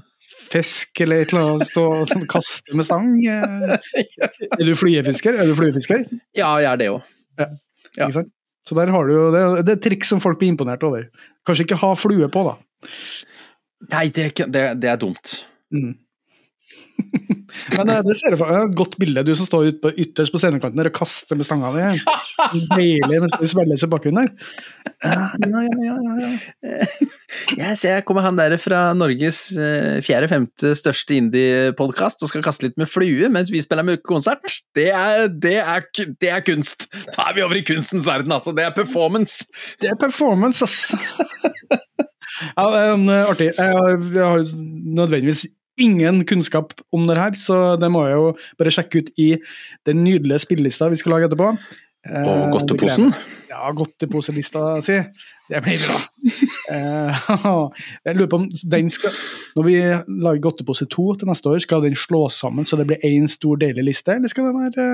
fisk eller et eller annet, stå og sånn kaste med stang. eh. Er du fluefisker? Er du fluefisker? Ja, jeg er det òg. Ja. Ja. Så der har du jo det, det er triks som folk blir imponert over. Kanskje ikke ha flue på, da. Nei, det, er det, det er dumt. Mm. Men eh, det ser for meg. Et godt bilde. Du som står ut på, ytterst på scenekanten der og kaster med stanga di. Deilig mens det spilles i bakgrunnen der. Ja, ja, ja, ja, ja. Jeg ser jeg kommer han der fra Norges eh, fjerde-femte største indie-podkast og skal kaste litt med flue mens vi spiller med konsert. Det er, det, er, det er kunst! Da er vi over i kunstens verden, altså. Det er performance. Det er performance, ass! Ja, eh, artig. Jeg har, nødvendigvis ingen kunnskap om det her, så det må jeg jo bare sjekke ut i den nydelige spillelista vi skal lage etterpå. Eh, Og godteposen. Ja, godteposelista si. Det blir bra. Eh, jeg lurer på om den skal Når vi lager Godtepose 2 til neste år, skal den slås sammen så det blir én stor deilig liste, eller skal det være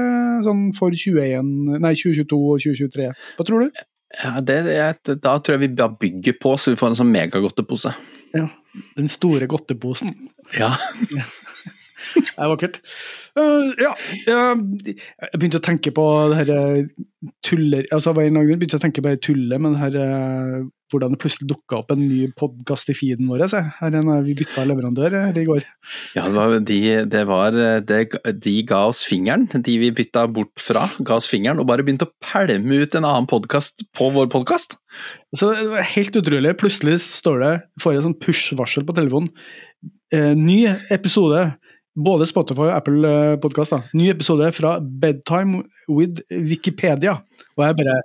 sånn for 21, nei, 2022 og 2023? Hva tror du? Ja, det, jeg, da tror jeg vi bare bygger på, så vi får en sånn megagodtepose. Ja, Den store godteposen. Ja. Det er vakkert. Uh, ja, jeg jeg begynte å tenke på det her eh, tuller altså annen grunn begynte jeg å tenke på det tullet med det her eh, hvordan det plutselig dukka opp en ny podkast i feeden vår. Se. Her en, eh, vi bytta leverandør her i går. Ja, det var, de, det var det, De ga oss fingeren, de vi bytta bort fra, ga oss fingeren og bare begynte å pælme ut en annen podkast på vår podkast. Så det var helt utrolig. Plutselig står det, får jeg sånn push-varsel på telefonen. Eh, ny episode. Både Spotify og Apple Podkast. Podcast. Da. Ny episode fra Bedtime with Wikipedia. Og jeg bare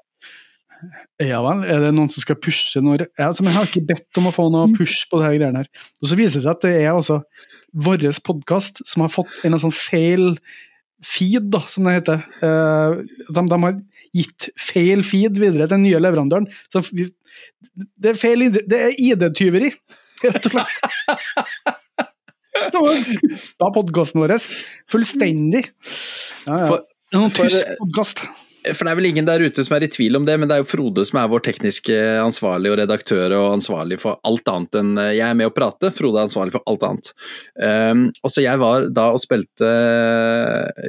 Ja vel, er det noen som skal pushe ja, altså, jeg har ikke bedt om å få noe push på disse greiene her. Og så viser det seg at det er altså vår podkast som har fått en sånn feil feed, da, som det heter. Eh, de, de har gitt feil feed videre til den nye leverandøren. Så vi, det er feil Det er ID-tyveri, rett og slett. Da podkasten vår fullstendig. Ja, ja. For, En For- tysk podkast. For det er vel ingen der ute som er i tvil om det, men det er jo Frode som er vår tekniske ansvarlig og redaktør og ansvarlig for alt annet enn Jeg er med å prate, Frode er ansvarlig for alt annet. Um, og så jeg var da og spilte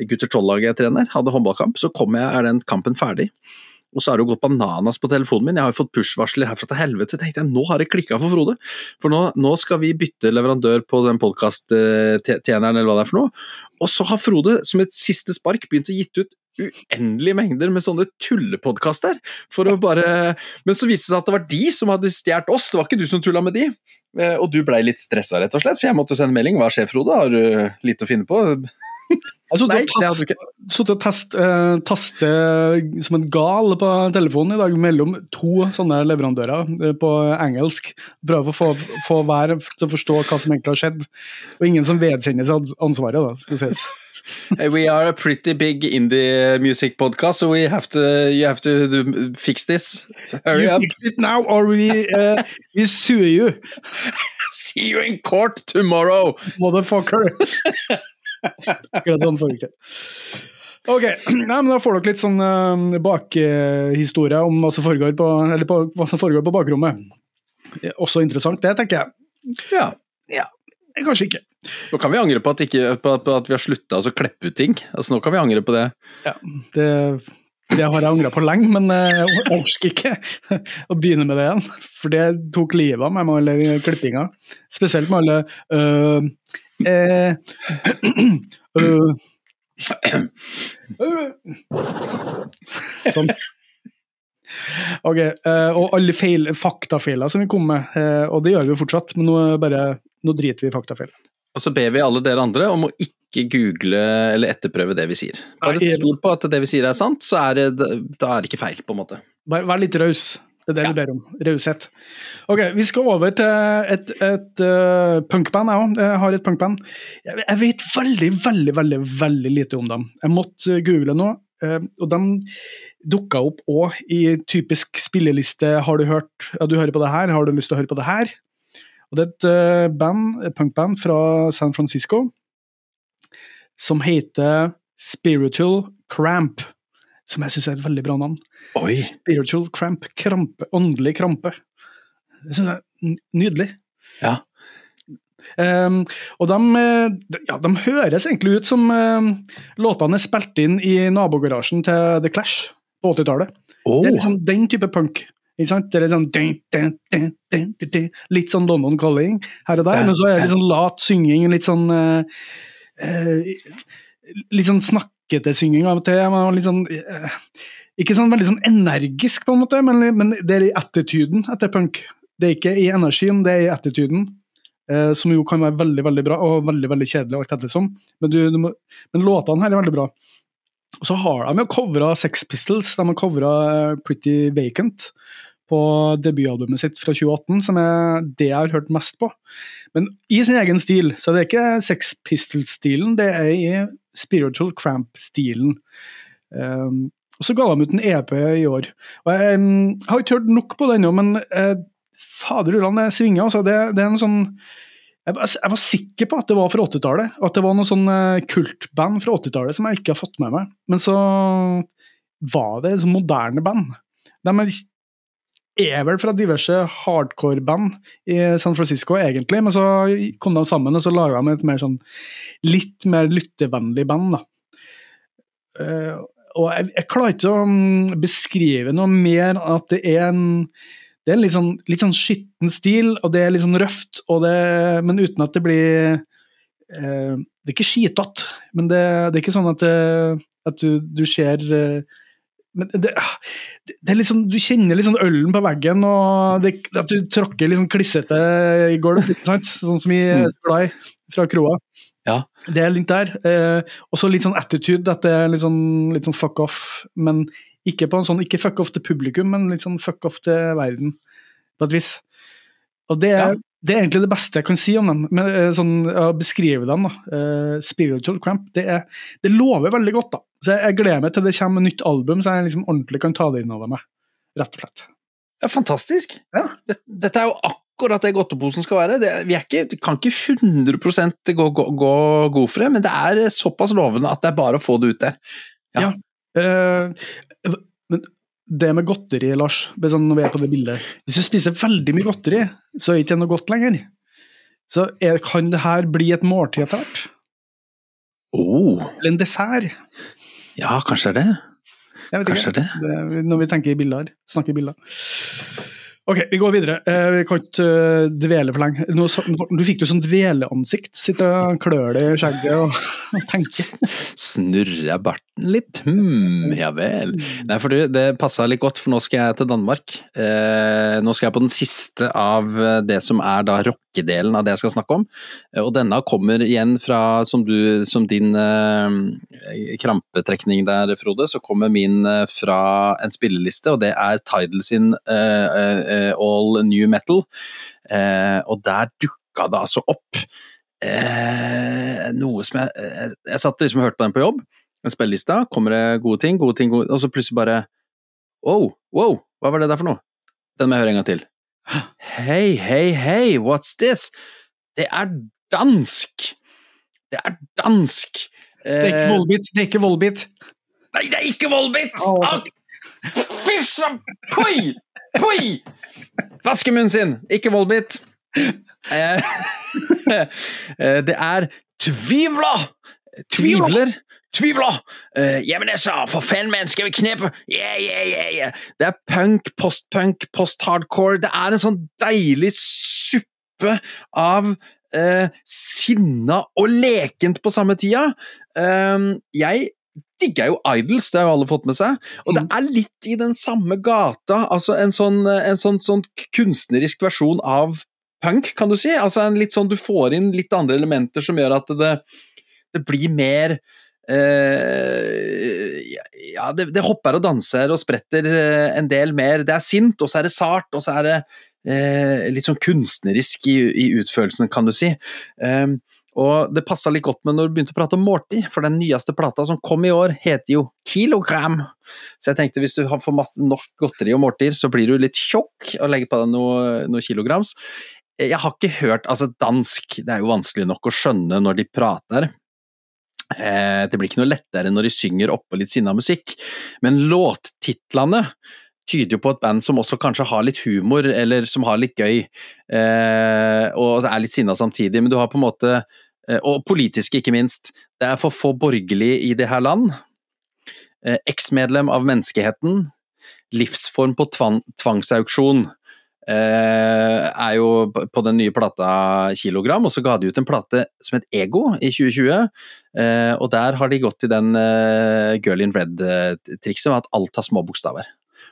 gutter 12-laget jeg trener, hadde håndballkamp, så kom jeg, er den kampen ferdig. Og så har det gått bananas på telefonen min, jeg har jo fått push-varsler herfra til helvete. tenkte jeg, Nå har det klikka for Frode, for nå, nå skal vi bytte leverandør på den podkast-tjeneren eller hva det er for noe. Og så har Frode som et siste spark begynt å gitt ut uendelige mengder med sånne tullepodkaster. For å bare Men så viste det seg at det var de som hadde stjålet oss, det var ikke du som tulla med de. Eh, Og du blei litt stressa, rett og slett, for jeg måtte sende melding. Hva skjer, Frode? Har du litt å finne på? Jeg sittet og test, uh, taste som en gal på telefonen i dag mellom to sånne leverandører uh, på engelsk. Prøve å få, få hver til å forstå hva som egentlig har skjedd. Og ingen som vedkjenner seg ansvaret, da, skal sies. Eh, We are a pretty big indie music podcast, so we have to, you have to fix this. Hurry You up. fix it now, or we, uh, we sue you, See you in court tomorrow! motherfucker. Akkurat sånn forrige det. Ok, Nei, men da får dere litt sånn uh, bakhistorie om hva som foregår på, eller på, hva som foregår på bakrommet. Også interessant, det, tenker jeg. Ja. ja. Kanskje ikke. Nå kan vi angre på at, ikke, på på at vi har slutta å kleppe ut ting. Altså, nå kan vi angre på det. Ja, det, det har jeg angra på lenge, men eh, jeg orker ikke å begynne med det igjen. For det tok livet av meg med alle klippinga. Spesielt med alle øh, eh, øh. Sånn. Ok, eh, og alle feil, faktafeiler som vi kom med, eh, og det gjør vi jo fortsatt, men nå, bare, nå driter vi i faktafeil. Og så ber vi alle dere andre om å ikke google eller etterprøve det vi sier. Bare stol på at det vi sier er sant, så er det, da er det ikke feil, på en måte. Bare vær litt raus. Det er det Ja. vi ber om. Raushet. Ok, vi skal over til et, et uh, punkband, jeg òg. Jeg har et punkband. Jeg, jeg vet veldig, veldig, veldig veldig lite om dem. Jeg måtte eh, google nå, Uh, og de dukka opp òg i typisk spilleliste. Har du hørt ja, du hører på det her? Har du lyst til å høre på det her? Og Det er et uh, band, et punkband fra San Francisco som heter Spiritual Cramp. Som jeg syns er et veldig bra navn. Oi! Spiritual cramp, krampe, åndelig krampe. Det synes jeg er nydelig. Ja. Um, og de, eh, ja, de høres egentlig ut som um, låtene er spilt inn i nabogarasjen til The Clash på 80-tallet. Oh. Det er liksom den type punk. Ikke sant? Det er sånn, dun, dun, dun. Litt sånn London Calling her og der, men så er det litt sånn lat synging, litt sånn uh, uh, Litt sånn snakkete synging av og til. men Litt sånn, eh, ikke sånn veldig sånn energisk, på en måte, men, men det er i attituden etter punk. Det er ikke i energien, det er i attituden. Eh, som jo kan være veldig veldig bra og veldig veldig kjedelig, alt ettersom. Men, du, du må, men låtene her er veldig bra. Og så har de jo covra Sex Pistols, de har covra Pretty Vacant på debutalbumet sitt fra 2018, som er det jeg har hørt mest på. Men i sin egen stil, så det er ikke Sex Pistols-stilen, det er i Spiritual Cramp-stilen. Um, og så ga de ut en EP i år. Og jeg um, har ikke hørt nok på den ennå, men uh, fader ulland, det svinger. Altså. Det, det er en sånn jeg jeg var sikker på at det var fra 80-tallet. At det var noe sånn eh, kultband fra 80-tallet som jeg ikke har fått med meg. Men så var det et sånn moderne band. De er, er vel fra diverse hardcore-band i San Francisco, egentlig, men så kom de sammen og så laga de et mer sånn litt mer lyttevennlig band. da. Eh, og jeg, jeg klarer ikke å mm, beskrive noe mer at det er en det er en litt sånn, litt sånn skitten stil, og det er litt sånn røft, det, men uten at det blir eh, Det er ikke skitete, men det, det er ikke sånn at, det, at du, du ser eh, men det, det, er sånn, Du kjenner liksom sånn ølen på veggen, og det, at du tråkker sånn klissete i gulv, sånn som vi er så glad i fra kroa. Ja. Det er litt der. Eh, og så litt sånn attitude, at det er litt sånn, litt sånn fuck off. Men ikke på en sånn, ikke fuck off til publikum, men litt sånn fuck off til verden, på et vis. Og det er, Ja. Det er egentlig det beste jeg kan si om dem. Men, eh, sånn, å beskrive dem. da. uh, Spiritual Cramp. Det, er, det lover veldig godt. da. Så jeg, jeg gleder meg til det kommer nytt album, så jeg liksom ordentlig kan ta det inn over meg. Rett og slett. Ja, fantastisk. Ja. Dette, dette er jo akkurat det godteposen skal være. Det, vi ikke, kan ikke 100% gå, gå, gå god for det, men det er såpass lovende at det er bare å få det ut der. Ja. ja. men det med godteri, Lars, sånn når vi er på det bildet Hvis du spiser veldig mye godteri, så er det ikke noe godt lenger. Så er, kan det her bli et måltid etter hvert? Oh, Eller en dessert? ja, kanskje det. Jeg vet Kanskje ikke. det. Det, når vi tenker i bilder. Snakker i bilder. Ok, vi går videre. Eh, vi kan ikke eh, dvele for lenge. Nå, du fikk jo sånn dveleansikt. Sitter og klør deg i skjegget og, og tenker. Snurrer barten litt? Hm, ja vel. Nei, for du, det passa litt godt, for nå skal jeg til Danmark. Eh, nå skal jeg på den siste av eh, det som er da rockedelen av det jeg skal snakke om. Eh, og denne kommer igjen fra, som, du, som din eh, krampetrekning der, Frode, så kommer min eh, fra en spilleliste, og det er Tidal sin All New Metal. Og der dukka det altså opp noe som Jeg, jeg satt liksom og hørte på den på jobb, en spilleliste, kommer det gode ting, gode ting, gode, og så plutselig bare Wow, wow, hva var det der for noe? Den må jeg høre en gang til. Hei, hei, hei, what's this? Det er dansk! Det er dansk! Det er ikke Volbit. Det er ikke Volbit. Nei, det er ikke Volbit! Åh. Ah, Poi! Poi! Vaske munnen sin! Ikke Volbit. Eh, eh, det er Tvivler! Tvivler? Tvivler! Uh, Jamen altså, for faen, mann, skal vi knepe? Yeah, yeah, yeah, yeah. Det er punk, postpunk, post-hardcore. Det er en sånn deilig suppe av uh, sinna og lekent på samme tida. Uh, jeg digger jo Idols, det har jo alle fått med seg. Og det Mm. er litt i den samme gata, altså en sånn, en sånn, sånn kunstnerisk versjon av punk, kan du si. Altså en litt sånn, Du får inn litt andre elementer som gjør at det, det blir mer eh, Ja, det, det hopper og danser og spretter uh, en del mer. Det er sint, og så er det sart, og så er det uh, litt sånn kunstnerisk i, i utførelsen, kan du si. Um, og det passa litt godt med når du begynte å prate om Morty, for den nyeste plata som kom i år, heter jo Kilogram. Så jeg tenkte hvis du får masse nok godteri og måltider, så blir du litt tjokk og legger på deg noe, noe kilograms. Jeg har ikke hørt Altså, dansk, det er jo vanskelig nok å skjønne når de prater. Eh, det blir ikke noe lettere når de synger oppå litt sinna musikk, men låttitlene tyder jo på et band som også kanskje har litt humor, eller som har litt gøy, eh, og er litt sinna samtidig, men du har på en måte eh, Og politiske, ikke minst. Det er for få borgerlige i det her land. Eksmedlem av menneskeheten. Livsform på tvang, tvangsauksjon. Eh, er jo på den nye plata Kilogram, og så ga de ut en plate som het Ego i 2020. Eh, og der har de gått til den eh, Girl in Red-trikset med at alt har små bokstaver.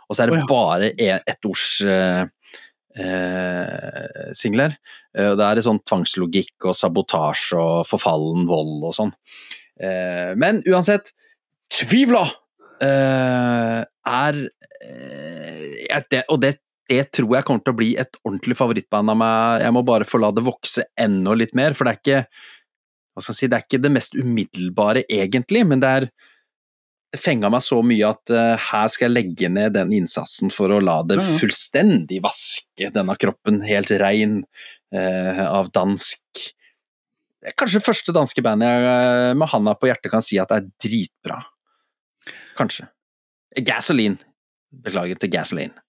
Og så er det bare e- ettords eh, singler. Og det er sånn tvangslogikk og sabotasje og forfallen vold og sånn. Eh, men uansett, Tvivla eh, er eh, det, Og det, det tror jeg kommer til å bli et ordentlig favorittband av meg. Jeg må bare få la det vokse enda litt mer, for det er ikke hva skal jeg si, det er ikke det mest umiddelbare egentlig, men det er det fenga meg så mye at uh, her skal jeg legge ned den innsatsen for å la det fullstendig vaske denne kroppen helt rein uh, av dansk Det er kanskje det første danske bandet jeg uh, med handa på hjertet kan si at det er dritbra. Kanskje. Gasoline. Beklager til Gasoline.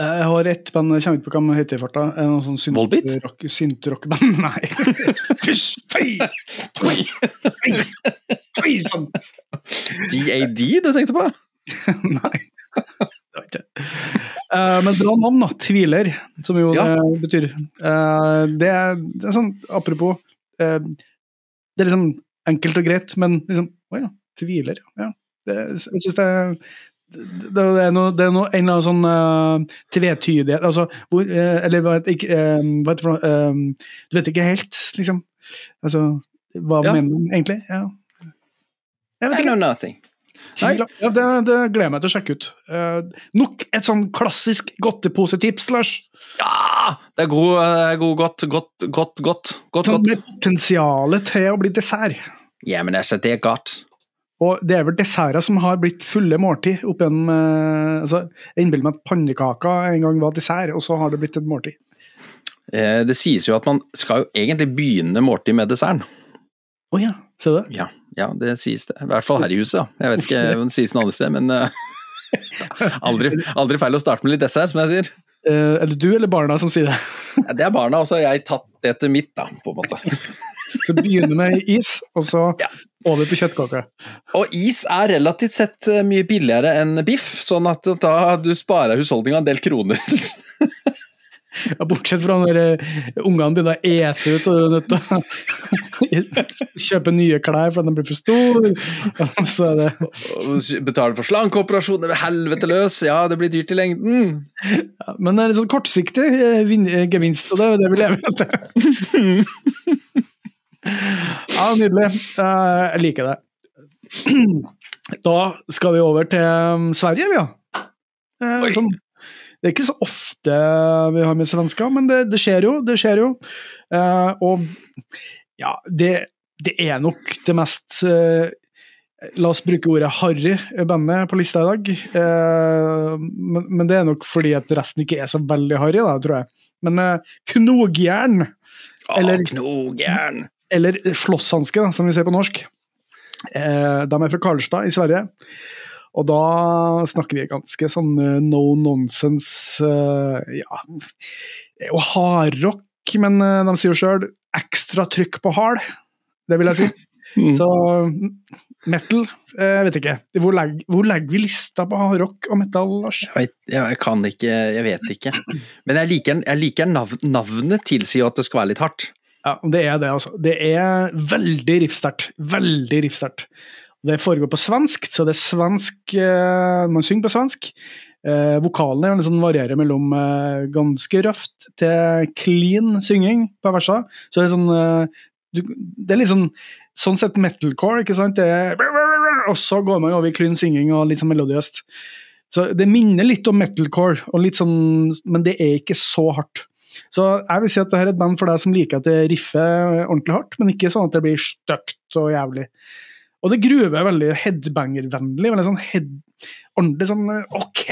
Jeg har ett band, jeg kommer ikke på hva de heter i farta. Noe sånn synt- Volbeat? rock- Syntrock-band? Nei. Fysj! Fei! Fei! Fei! Sånn. DAD du tenkte på? Nei. Det var ikke. Eh, men bra navn, da. Tviler, som jo Ja. det betyr. Uh, det, er, det er sånn, apropos uh, Det er liksom enkelt og greit, men liksom Å ja, tviler, ja. Det, jeg syns det er det, det er noe, det er noe, en eller annen sånn uh, tvetydighet altså, hvor, uh, Eller hva heter ikke, eh, hva heter det for noe Du vet ikke helt, liksom. Altså, hva Ja. mener du egentlig? Ja. Jeg vet I ikke. know nothing. Tvil, ja, det, det gleder jeg meg til å sjekke ut. Uh, nok et sånn klassisk godteposetips, Lars. Ja! Det er god, god godt, godt, godt, godt. godt, Sånn med potensialet til å bli dessert. Ja, men altså, det er godt. Og det er vel desserter som har blitt fulle måltid. opp gjennom, eh, altså, Jeg innbiller meg at pannekaker en gang var dessert, og så har det blitt et måltid. Eh, Det sies jo at man skal jo egentlig begynne måltid med desserten. Å ja, du det. Ja, Ja, det sies det. I hvert fall her i huset. da. Jeg vet ikke om det sies noe annet sted, men uh, aldri, aldri, feil å starte med litt dessert, som jeg sier. Uh, er det du eller barna som sier det? ja, det er barna, og så har jeg tatt det til mitt, da, på en måte. så begynner med is, og så ja. Over på kjøttkake. Og is er relativt sett eh, mye billigere enn biff, sånn at da du sparer husholdninga en del kroner. Ja, bortsett fra når uh, ungene begynner å ese ut og du er nødt til å kjøpe nye klær fordi de blir for store. Så det Betale for slankeoperasjoner, er helvete løs, ja det blir dyrt i lengden. Ja, men det er litt sånn kortsiktig uh, gevinst, og det er det vi lever etter. Ja, nydelig. Uh, jeg liker det. Da skal vi over til um, Sverige, vi, ja. Som det er ikke så ofte vi har med svensker, men det, det skjer jo. Det skjer jo. Uh, og ja, det, det, er nok det mest La oss bruke ordet harry bandet på lista i dag. Men, men, det er nok fordi at resten ikke er så veldig harry, da, tror jeg. Men knogjern Eller, knogjern. Eller slåsshanske, som vi ser på norsk. de er fra Karlstad i Sverige. Og da snakker vi ganske sånn eh, no nonsense uh, Ja, er hardrock, men uh, de sier jo sjøl ekstra trykk på hard. Det vil jeg si. Mm. Så metal, jeg vet ikke. Hvor legger, hvor legger vi lista på hardrock og metal, Lars? Jeg, vet, jeg, kan ikke, jeg vet ikke. Men jeg liker, jeg liker nav, navnet tilsier at det skal være litt hardt. Ja, det er det, altså. Det er veldig riffsterkt. Veldig riffsterkt. Det foregår på svensk, så det er svensk eh, Man synger på svensk. Eh, vokalene liksom varierer mellom eh, ganske røft til clean synging på versa. Så det er sånn eh, du, Det er litt sånn sånn sett metalcore, ikke sant? Er, og så går man over i clean synging og litt sånn melodiøst. Så det minner litt om metalcore, litt sånn, men det er ikke så hardt. Så jeg vil si at dette er et band for deg som liker at det riffer ordentlig hardt, men ikke sånn at det blir stygt og jævlig. Og det gruver er veldig headbanger-vennlig. veldig sånn head, Ordentlig sånn OK!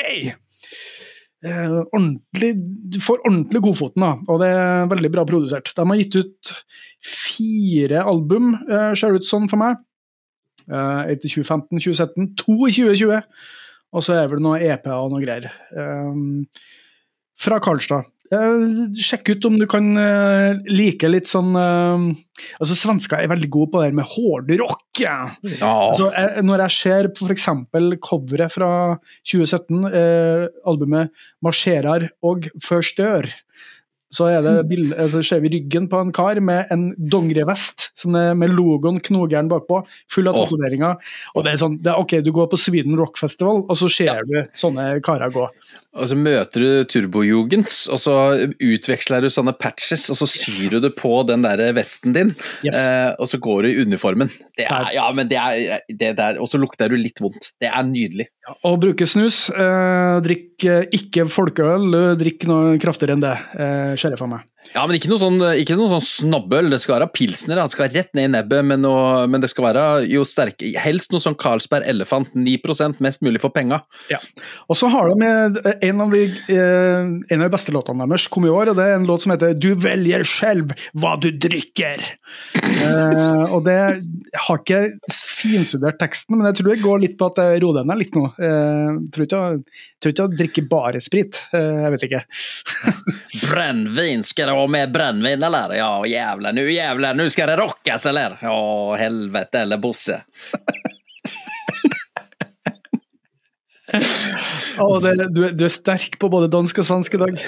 Eh, ordentlig, du får ordentlig godfoten, da, og det er veldig bra produsert. De har gitt ut fire album, eh, ser det ut som for meg. Eh, etter 2015, 2017, to i 2020. Og så er det vel noe EP og noe greier. Eh, fra Karlstad. Uh, sjekk ut om du kan uh, like litt sånn uh, altså Svensker er veldig gode på det med hårdrock. Ja. ja. Altså, jeg, når jeg ser på f.eks. coveret fra 2017, albumet 'Marsjerar og Førstør', så er det bilde, altså ser vi ryggen på en kar med en dongerivest med logoen Knogeren bakpå, full av tatoveringer. Og det er sånn, det er, ok, du går på Sweden Rock Festival, og så ser ja. du sånne karer gå. Og så møter du turbojugends, og så utveksler du sånne patches, og så syr du det på den der vesten din, yes. eh, og så går du i uniformen. Det er, ja, men det er det der, Og så lukter du litt vondt. Det er nydelig. Ja, og bruke snus. Eh, drikk eh, ikke folkeøl, drikk noe kraftigere enn det. Eh, ser jeg for meg. Ja, men ikke noe sånn, ikke noe sånn snobbøl. Det skal være pilsner. Det skal rett ned i nebbet, men, noe, men det skal være jo sterke Helst noe sånn Carlsberg Elefant, 9% mest mulig for penga. Ja. Og så har de en av de, eh, en av de beste låtene deres kom i år, og det er en låt som heter 'Du velger selv hva du drikker'. eh, og det jeg har ikke finstudert teksten, men jeg tror det går litt på at jeg roer ned litt nå. Eh, tror ikke tror ikke jeg drikker bare sprit. Eh, jeg vet ikke. Brennvin skal det ha med brännvin eller? Ja jävlar, nu jävlar, nu ska det rockas eller? Ja helvete eller Bosse. Oh, det, du, du, er sterk på både dansk og svensk i dag.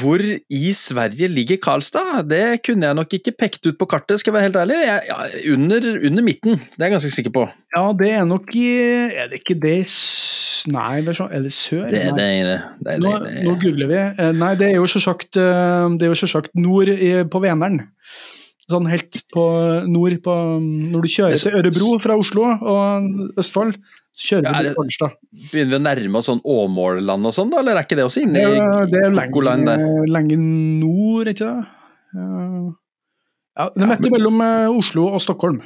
Hvor i Sverige ligger Karlstad? Det kunne jeg nok ikke pekt ut på kartet, skal jeg være helt ærlig. Jeg, ja, under, under, midten, det er jeg ganske sikker på. Ja, det er nok i Er det ikke det Nei, er det sør? Det, det, det, det, nå, nå, googler vi. Eh, nei, det er jo selvsagt, eh, det er jo selvsagt nord på Vänern. Sånn helt på nord på Når du kjører til Ørebro fra Oslo og Østfold, kjører vi til. Begynner vi å nærme oss sånn Åmålland og sånn, da? Eller er ikke det også inne i Det er lenge, lenge nord, ikke det? Ja, det er men... mellom eh, Oslo og Stockholm.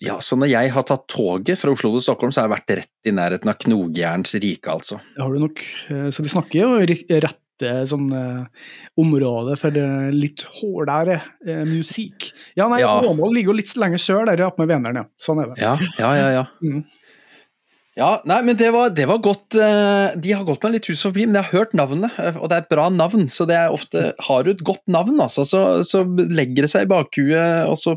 Ja, så når jeg har tatt toget fra Oslo til Stockholm, så har jeg vært rett i nærheten av knogjerns rike, altså. Det har du nok. Eh, så vi snakker jo rette sånn eh, område for litt hårdere musikk. Ja, nei, Ja. Åmål ligger jo litt lenger sør der oppe med Vänern, ja. Sånn er det. Ja, ja, ja. ja. Mm. Ja, nei, men det var, det var godt eh, De har gått meg litt hus forbi, men jeg har hørt navnet, eh, og det er et bra navn. Så det er ofte Har du et godt navn, altså, så, så legger det seg i bakhuet, og så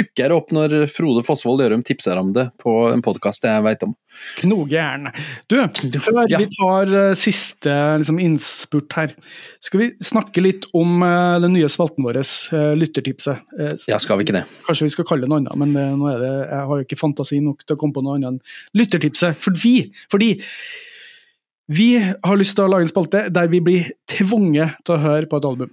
dukker opp når Frode Fosvold Gjørum tipser om det på en podkast jeg veit om. Knogern. Du, før Ja. vi tar eh, siste liksom, innspurt her, skal vi snakke litt om uh, den nye spalten vår, uh, lyttertipset. Uh, Ja, skal vi ikke det? Kanskje vi skal kalle det noe annet, men nå er det, jeg har jo ikke fantasi nok til å komme på noe annet enn lyttertipset. Fordi, fordi vi har lyst til å lage en spalte der vi blir tvunget til å høre på et album.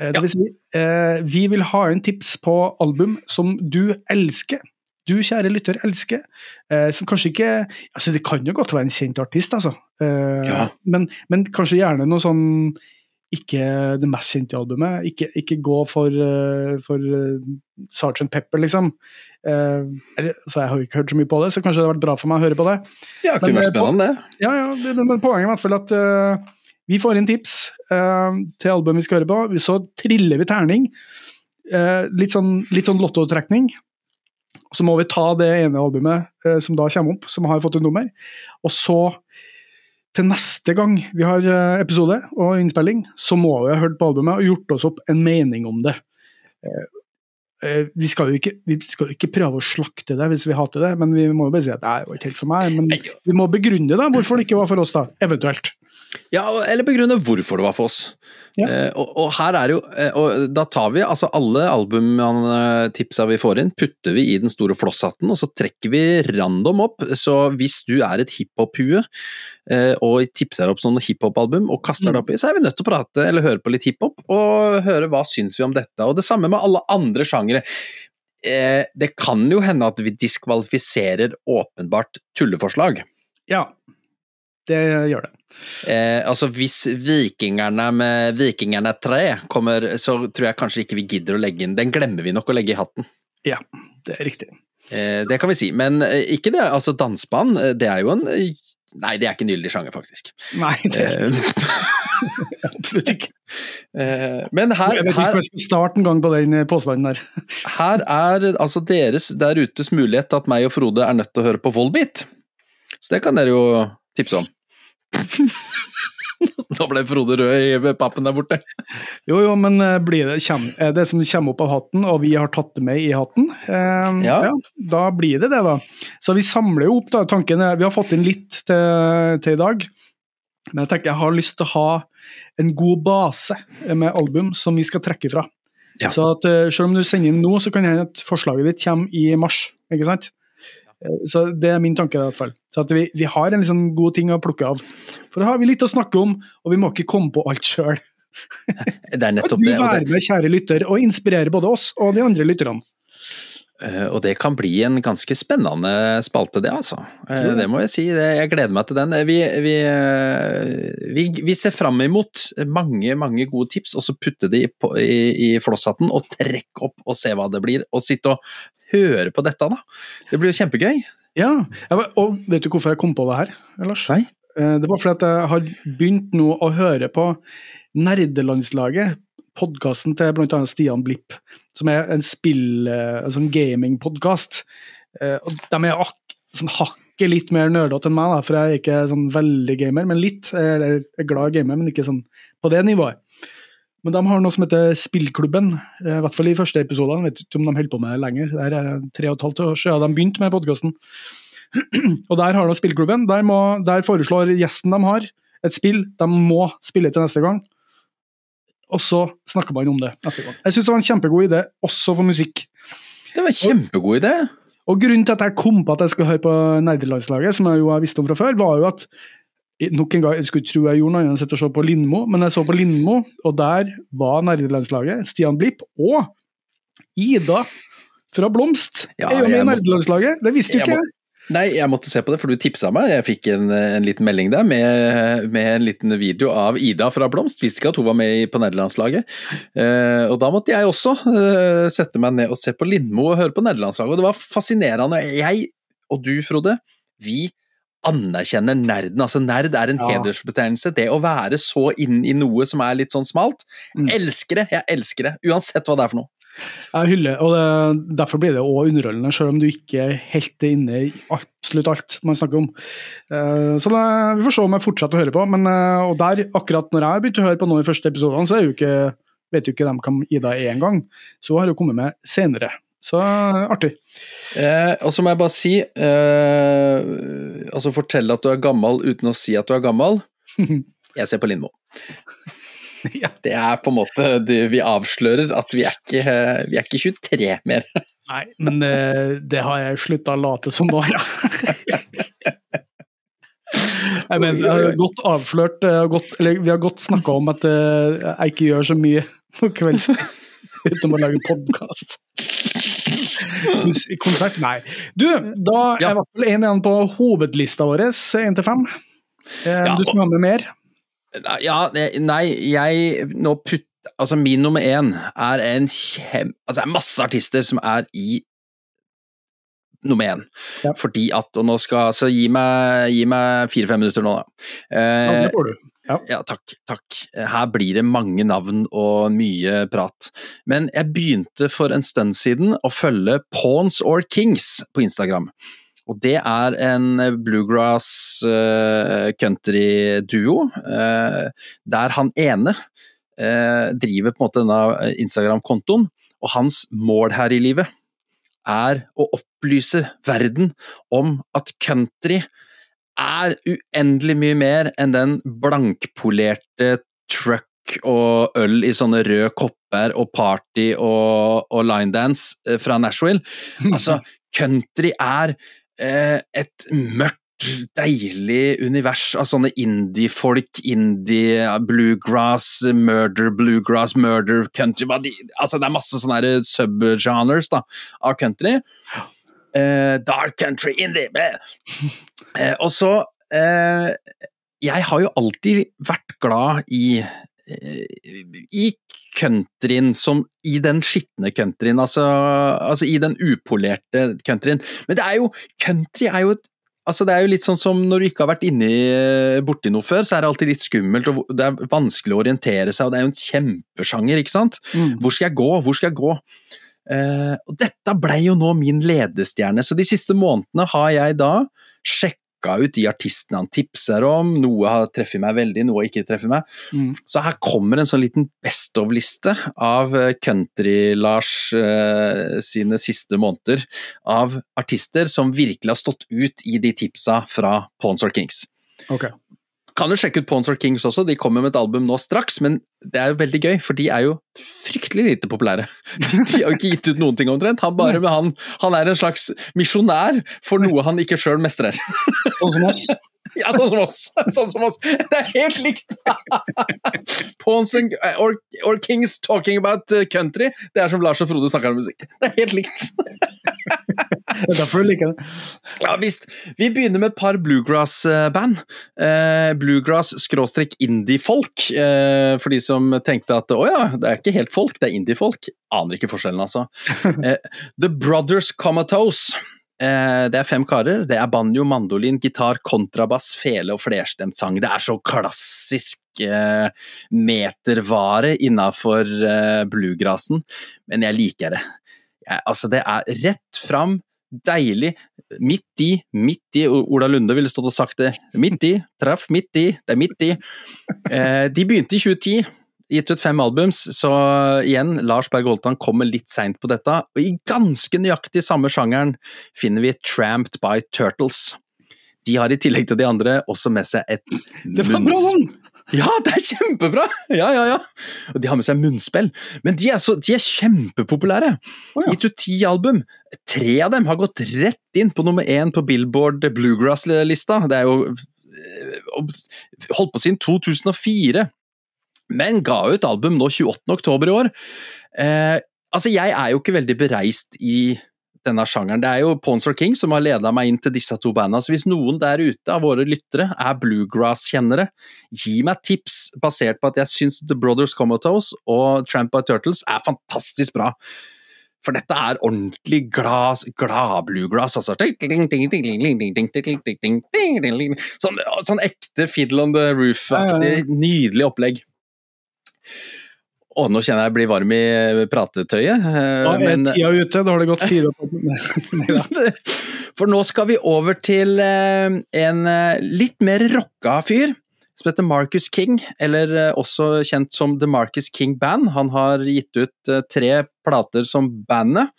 Eh, Det vil si, eh, vi vil ha en tips på album som du elsker. Du, kjære lytter, elsker. Eh, som kanskje ikke altså Det kan jo godt være en kjent artist, altså. Eh, Ja. men, men kanskje gjerne noe sånn ikke det mest kjente albumet. Ikke, ikke gå for, uh, for uh, Sgt. Pepper, liksom. Eh, så jeg har ikke hørt så mye på det, så kanskje det hadde vært bra for meg å høre på det. Ja, det kunne Men, vært spennende, det. Ja, ja, men Poenget er i hvert fall at eh, vi får inn tips eh, til album vi skal høre på. Så triller vi terning. eh, litt sånn, litt sånn lottotrekning. Så må vi ta det ene albumet eh, som da kommer opp, som har fått et nummer. Og så, til neste gang vi har episode og innspilling, så må vi ha hørt på albumet og gjort oss opp en mening om det. Vi skal, jo ikke, vi skal jo ikke prøve å slakte det hvis vi hater det, men vi må jo bare si at det var ikke helt for meg. Men vi må begrunne da, hvorfor det ikke var for oss, da, eventuelt. Ja, eller begrunne hvorfor det var for oss. Ja. Eh, og, og her er jo eh, Og da tar vi altså alle albumtipsa vi får inn, putter vi i den store flosshatten, og så trekker vi random opp. Så hvis du er et hiphop-hue eh, og tipser opp sånne hiphop-album og kaster det oppi, så er vi nødt til å prate eller høre på litt hiphop, og høre hva syns vi om dette. Og det samme med alle andre sjangere. Eh, det kan jo hende at vi diskvalifiserer åpenbart tulleforslag. Ja, det gjør det. Eh, altså Hvis Vikingerne med Vikingerne 3 kommer, så tror jeg kanskje ikke vi gidder å legge inn Den glemmer vi nok å legge i hatten. Ja, det er riktig. Eh, det kan vi si. Men eh, ikke det. Altså Dansband, eh, det er jo en eh, Nei, det er ikke en gyldig sjanger, faktisk. Nei, det er Eh, absolutt ikke. men her, Jeg vet ikke hvor jeg skal starte en gang på den påstanden der. her er altså deres der utes mulighet til at meg og Frode er nødt til å høre på Volbeat. Så det kan dere jo tipse om. Nå ble Frode rød i pappen der borte. Jo, jo, men eh, blir det, er det som kommer opp av hatten, og vi har tatt det med i hatten, eh, Ja. da blir det det, da. Så vi samler jo opp, da. Tanken er Vi har fått inn litt til, til i dag, men jeg tenker jeg har lyst til å ha en god base med album som vi skal trekke fra. Ja. Så at eh, selv om du sender inn nå, så kan hende at forslaget ditt kommer i mars, ikke sant? Så det er min tanke, i hvert fall. Så at vi, vi har en liksom god ting å plukke av. For da har vi litt å snakke om, og vi må ikke komme på alt sjøl. Det er nettopp du det. Det, være med, kjære lytter, og inspirere både oss og de andre lytterne? Eh, Og det kan bli en ganske spennende spalte, det altså. Eh, det. Må jeg si. Jeg gleder meg til den. Eh, Vi, vi, vi, vi ser fram imot mange, mange gode tips, og så putte de på, i, i flosshatten og trekke opp og se hva det blir. Og sitte og høre på dette, da. Det blir jo kjempegøy. Ja, og vet du hvorfor jeg kom på det her, Lars? Nei. Eh, Det var fordi at jeg har begynt nå å høre på Nerdelandslaget, podkasten til bl.a. Stian Blipp, som er en spill, altså en gamingpodkast. Eh, De er ak sånn hakket litt mer nerdete enn meg, da, for jeg er ikke sånn veldig gamer, men litt. Jeg er glad i gamer, men ikke sånn på det nivået. Men de har noe som heter Spillklubben, eh, i hvert fall i første episodene. Jeg vet ikke om de holder på med det lenger. Det er tre og et halvt år siden de begynte med podkasten. Og der har de Spillklubben. Der, må, der foreslår gjesten de har, et spill de må spille til neste gang. Og så snakker man om det neste gang. Jeg syns det var en kjempegod idé, også for musikk. Det var en kjempegod idé. Og grunnen til at jeg kom på at jeg skulle høre på Nerdelandslaget, som jeg jo har visst om fra før, var jo at nok en gang, Jeg skulle tro jeg gjorde noe annet enn å se på Lindmo, men jeg så på Lindmo, og der var Nerdelandslaget, Stian Blipp og Ida fra Blomst Ja, er jo med i Nerdelandslaget. Det visste jo Jeg ikke må- Nei, jeg måtte se på det, for du tipsa meg. Jeg fikk en, en liten melding der med, med en liten video av Ida fra Blomst. Visste ikke at hun var med på nederlandslaget. Eh, og da måtte jeg også eh, sette meg ned og se på Lindmo og høre på nederlandslaget. Og det var fascinerende. Jeg og du, Frode, vi anerkjenner nerden. Altså, nerd er en Ja. hedersbetegnelse. Det å være så inn i noe som er litt sånn smalt. Mm. Elsker det! Jeg elsker det, uansett hva det er for noe. Jeg hyller, og det, derfor blir det òg underholdende, selv om du ikke er helt inne i absolutt alt man snakker om. Eh, Så det, Vi får se om jeg fortsetter å høre på. Men, eh, og der, akkurat når jeg begynte å høre på noen av de første episodene, så er jo ikke, vet jo ikke de hvem Ida er engang. Så hun har jo kommet med senere. Så eh, artig. Eh, og så må jeg bare si eh, Altså fortelle at du er gammel uten å si at du er gammel. Jeg ser på Lindmo. Ja. Det er på en måte du, Vi avslører at vi er ikke, vi er ikke 23 mer. Nei, men eh, det har jeg slutta å late som nå, ja. Jeg mener, jeg har godt avslørt, godt, eller vi har godt snakka om at eh, jeg ikke gjør så mye på kveldstid utenom å lage podkast. Konsert? Nei. Du, da er Ja. i hvert fall én igjen på hovedlista vår, én til fem. Eh, Du skal ha med mer? Ja, nei, jeg nå putt, Altså, min nummer én er en kjem... Altså, det er masse artister som er i nummer én. Ja. Fordi at Og nå skal Så gi meg, gi meg fire-fem minutter nå, da. Ja, Eh, det får du. Ja, takk. takk. Her blir det mange navn og mye prat. Men jeg begynte for en stund siden å følge Pawns or Kings på Instagram. Og det er en bluegrass uh, country-duo, uh, der han ene uh, driver på en måte denne Instagram-kontoen, og hans mål her i livet er å opplyse verden om at country er uendelig mye mer enn den blankpolerte truck og øl i sånne røde kopper og party og, og linedance eh, fra Nashville. Altså, country er eh, et mørkt deilig univers av sånne indie-folk, indie, bluegrass, murder, bluegrass, murder, country Altså, det er masse sånne subgenres da, av country. Eh, dark country, indie. Eh, Og så eh, Jeg har jo alltid vært glad i i countryen som i den skitne countryen, altså, altså i den upolerte countryen. Men det er jo Country er jo et Altså Det er jo litt sånn som når du ikke har vært inni, borti noe før, så er det alltid litt skummelt, og det er vanskelig å orientere seg, og det er jo en kjempesjanger, ikke sant? Mm. Hvor skal jeg gå, hvor skal jeg gå? Eh, og dette blei jo nå min ledestjerne, så de siste månedene har jeg da sjekka ut de artistene han tipser om, noe har treffet meg veldig, noe har ikke treffet meg. Mm. Så her kommer en sånn liten best of-liste av eh, Country-Lars uh, sine siste måneder av artister som virkelig har stått ut i de tipsa fra Pawns or Kings. Ok. Kan du sjekke ut Pawns or Kings også, de kommer med et album nå straks, men det er jo veldig gøy, for de er jo fryktelig lite populære. De har jo ikke gitt ut noen ting omtrent, han, bare, han, han er en slags misjonær for noe han ikke sjøl mestrer. Sånn som oss. Ja, sånn som oss! Sånn som oss. Det er helt likt! Pawns and- or, or Kings talking about uh, country. Det er som Lars og Frode snakker om musikk. Det er helt likt. Det er derfor du liker det. Ja visst. Vi begynner med et par bluegrass-band. Eh, Bluegrass-indie-folk, eh, for de som tenkte at å ja, det er ikke helt folk, det er indie-folk. Aner ikke forskjellen, altså. Eh, The Brothers Comatose. Eh, det er fem karer. Det er banjo, mandolin, gitar, kontrabass, fele og flerstemt sang. Det er så klassisk eh, metervare innafor eh, bluegrassen, men jeg liker det. Altså, det er rett fram, deilig, midt i, midt i. Ola Lunde ville stått og sagt det. Midt i, traff midt i, det er midt i. Eh, de begynte i 2010 gitt ut fem albums, så igjen, Lars Berg Holtan kommer litt seint på dette. Og i ganske nøyaktig samme sjangeren finner vi Tramped by Turtles. De har i tillegg til de andre også med seg et Det var bra navn! Ja, det er kjempebra! Ja, ja, ja. Og de har med seg munnspill. Men de er, så, de er kjempepopulære. Oh, ja. Gitt ut ti album. Tre av dem har gått rett inn på nummer én på Billboard Bluegrass-lista. Det er jo eh, holdt på siden 2004 men ga ut album nå 28. oktober i år. Eh, altså, jeg er jo ikke veldig bereist i denne sjangeren. Det er jo Pawns or King som har leda meg inn til disse to banda. Så hvis noen der ute av våre lyttere er bluegrass-kjennere, gi meg tips basert på at jeg syns The Brothers Comatose og Tramp by Turtles er fantastisk bra. For dette er ordentlig glas, bluegrass, altså. Sånn, sånn ekte Fiddle on the Roof-aktig, nydelig opplegg. Å, nå kjenner jeg jeg blir varm i pratetøyet. eh, Da er men- tida ute, da har det gått fire år. For nå skal vi over til eh, en eh, litt mer rocka fyr, som heter Marcus King, eller eh, også kjent som The Marcus King Band. Han har gitt ut eh, tre plater som bandet.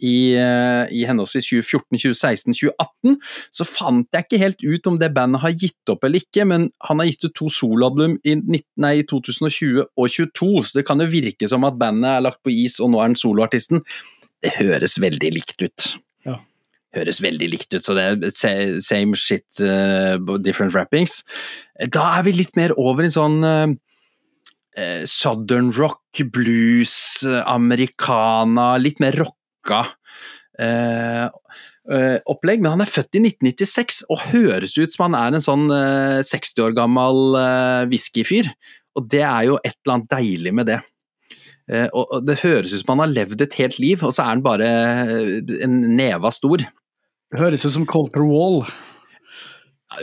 I, eh, I henholdsvis 2014, 2016, 2018, så fant jeg ikke helt ut om det bandet har gitt opp eller ikke, men han har gitt ut to soloalbum i, 19, nei, i 2020 og 2022, så det kan jo virke som at bandet er lagt på is, og nå er han soloartisten. Det høres veldig likt ut Ja. høres veldig likt ut, så det er same shit, uh, different wrappings. Da er vi litt mer over i sånn uh, southern rock, blues, americana, litt mer rocka uh, eh, opplegg. Men han er født i 1996 og høres ut som han er en sånn eh, 60 år gammel eh, whiskyfyr. Og det er jo et eller annet deilig med det. Eh, og og det høres ut som han har levd et helt liv, og så er han bare eh, en neva stor. Det høres ut som Colter Wall.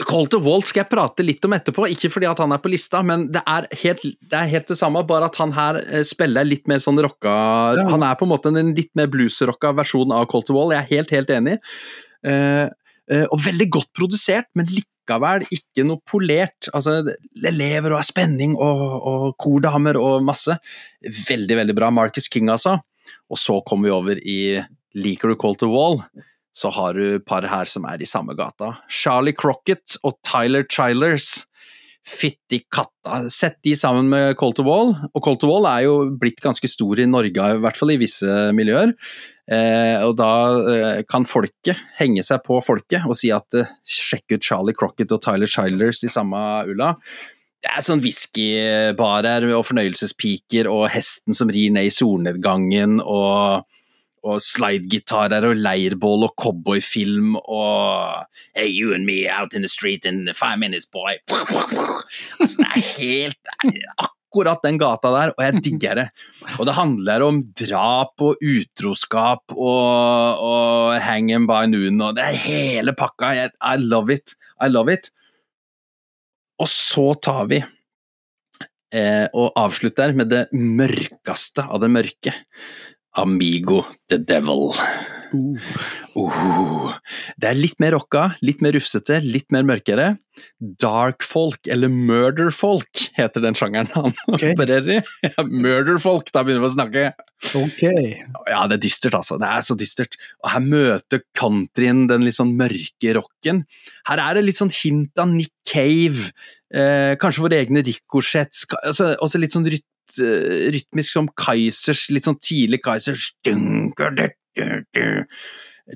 Colter Walt skal jeg prate litt om etterpå, ikke fordi at han er på lista, men det er helt det, er helt det samme, bare at han her eh, spiller litt mer sånn rocka Ja. Han er på en måte en litt mer bluesrocka versjon av Colter Wall, jeg er helt, helt enig. Uh, uh, og veldig godt produsert, men likevel ikke noe polert. Altså, det lever og er spenning og, og kordamer og masse. Veldig, veldig bra. Marcus King, altså. Og så kommer vi over i Liker du Colter Wall? Så har du par her som er i samme gata. Charlie Crocket og Tyler Childers. Fytti katta. Sett de sammen med Colter Wall, og Colter Wall er jo blitt ganske stor i Norge, i hvert fall i visse miljøer. Eh, og da eh, kan folket henge seg på folket og si at eh, sjekk ut Charlie Crocket og Tyler Childers i samme ulla. Det er sånn whiskybarer og fornøyelsespiker og hesten som rir ned i solnedgangen og og slidegitarer og leirbål og cowboyfilm og Hey, you and me out in the street in five minutes, boy. Altså, det er helt akkurat den gata der, og jeg digger det. Og det handler om drap og utroskap og, og hang him by noon, og det er hele pakka. Jeg- I love it. I love it. Og så tar vi eh, og avslutter med det mørkeste av det mørke. Amigo the Devil. Uh, det er litt mer rocka, litt mer rufsete, litt mer mørkere. Dark folk, eller murder folk, heter den sjangeren han okay. opererer i. Murder folk, da begynner vi å snakke. Ok. Ja, det er dystert, altså. Det er så dystert. Og her møter countryen den litt sånn mørke rocken. Her er det litt sånn hint av Nick Cave, eh, kanskje våre egne Ricochets, altså, også litt sånn ryt, eh, rytmisk som Kaizers, litt sånn tidlig du.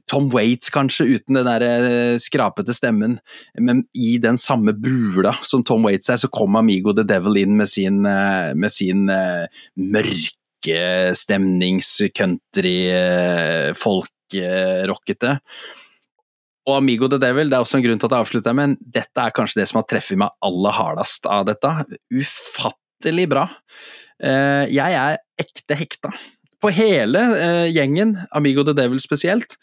Tom Waits, kanskje, uten den der eh, skrapete stemmen, men i den samme bula som Tom Waits er, så kom Amigo the Devil inn med sin, eh, med sin eh, mørke stemnings-country, eh, folk-rockete. Og Amigo the Devil, det er også en grunn til at jeg avslutter, men dette er kanskje det som har treffet meg aller hardest av dette. Ufattelig bra. Eh, Jeg er ekte hekta på hele eh, gjengen, Amigo the Devil spesielt.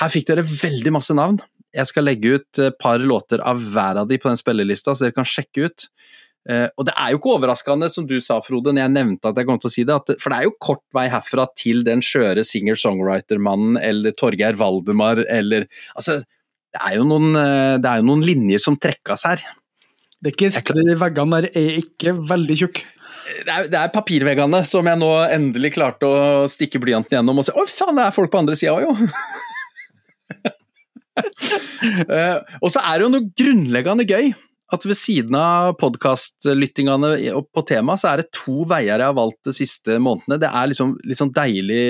Her fikk dere veldig masse navn. Jeg skal legge ut et par låter av hver av de på den spillelista, så dere kan sjekke ut. Eh, og det er jo ikke overraskende, som du sa, Frode, når jeg nevnte at jeg kom til å si det, at, for det er jo kort vei herfra til den skjøre singer-songwriter-mannen eller Torgeir Valdemar eller Altså, det er jo noen, eh, det er jo noen linjer som trekkes her. Det er ikke, veggene der er ikke veldig tjukke. Det er, det er papirveggene som jeg nå endelig klarte å stikke blyanten gjennom og si Å, faen, det er folk på andre sida òg, jo! Eh, og så er det jo noe grunnleggende gøy at ved siden av podkastlyttingene på tema, så er det to veier jeg har valgt de siste månedene. Det er liksom sånn deilig,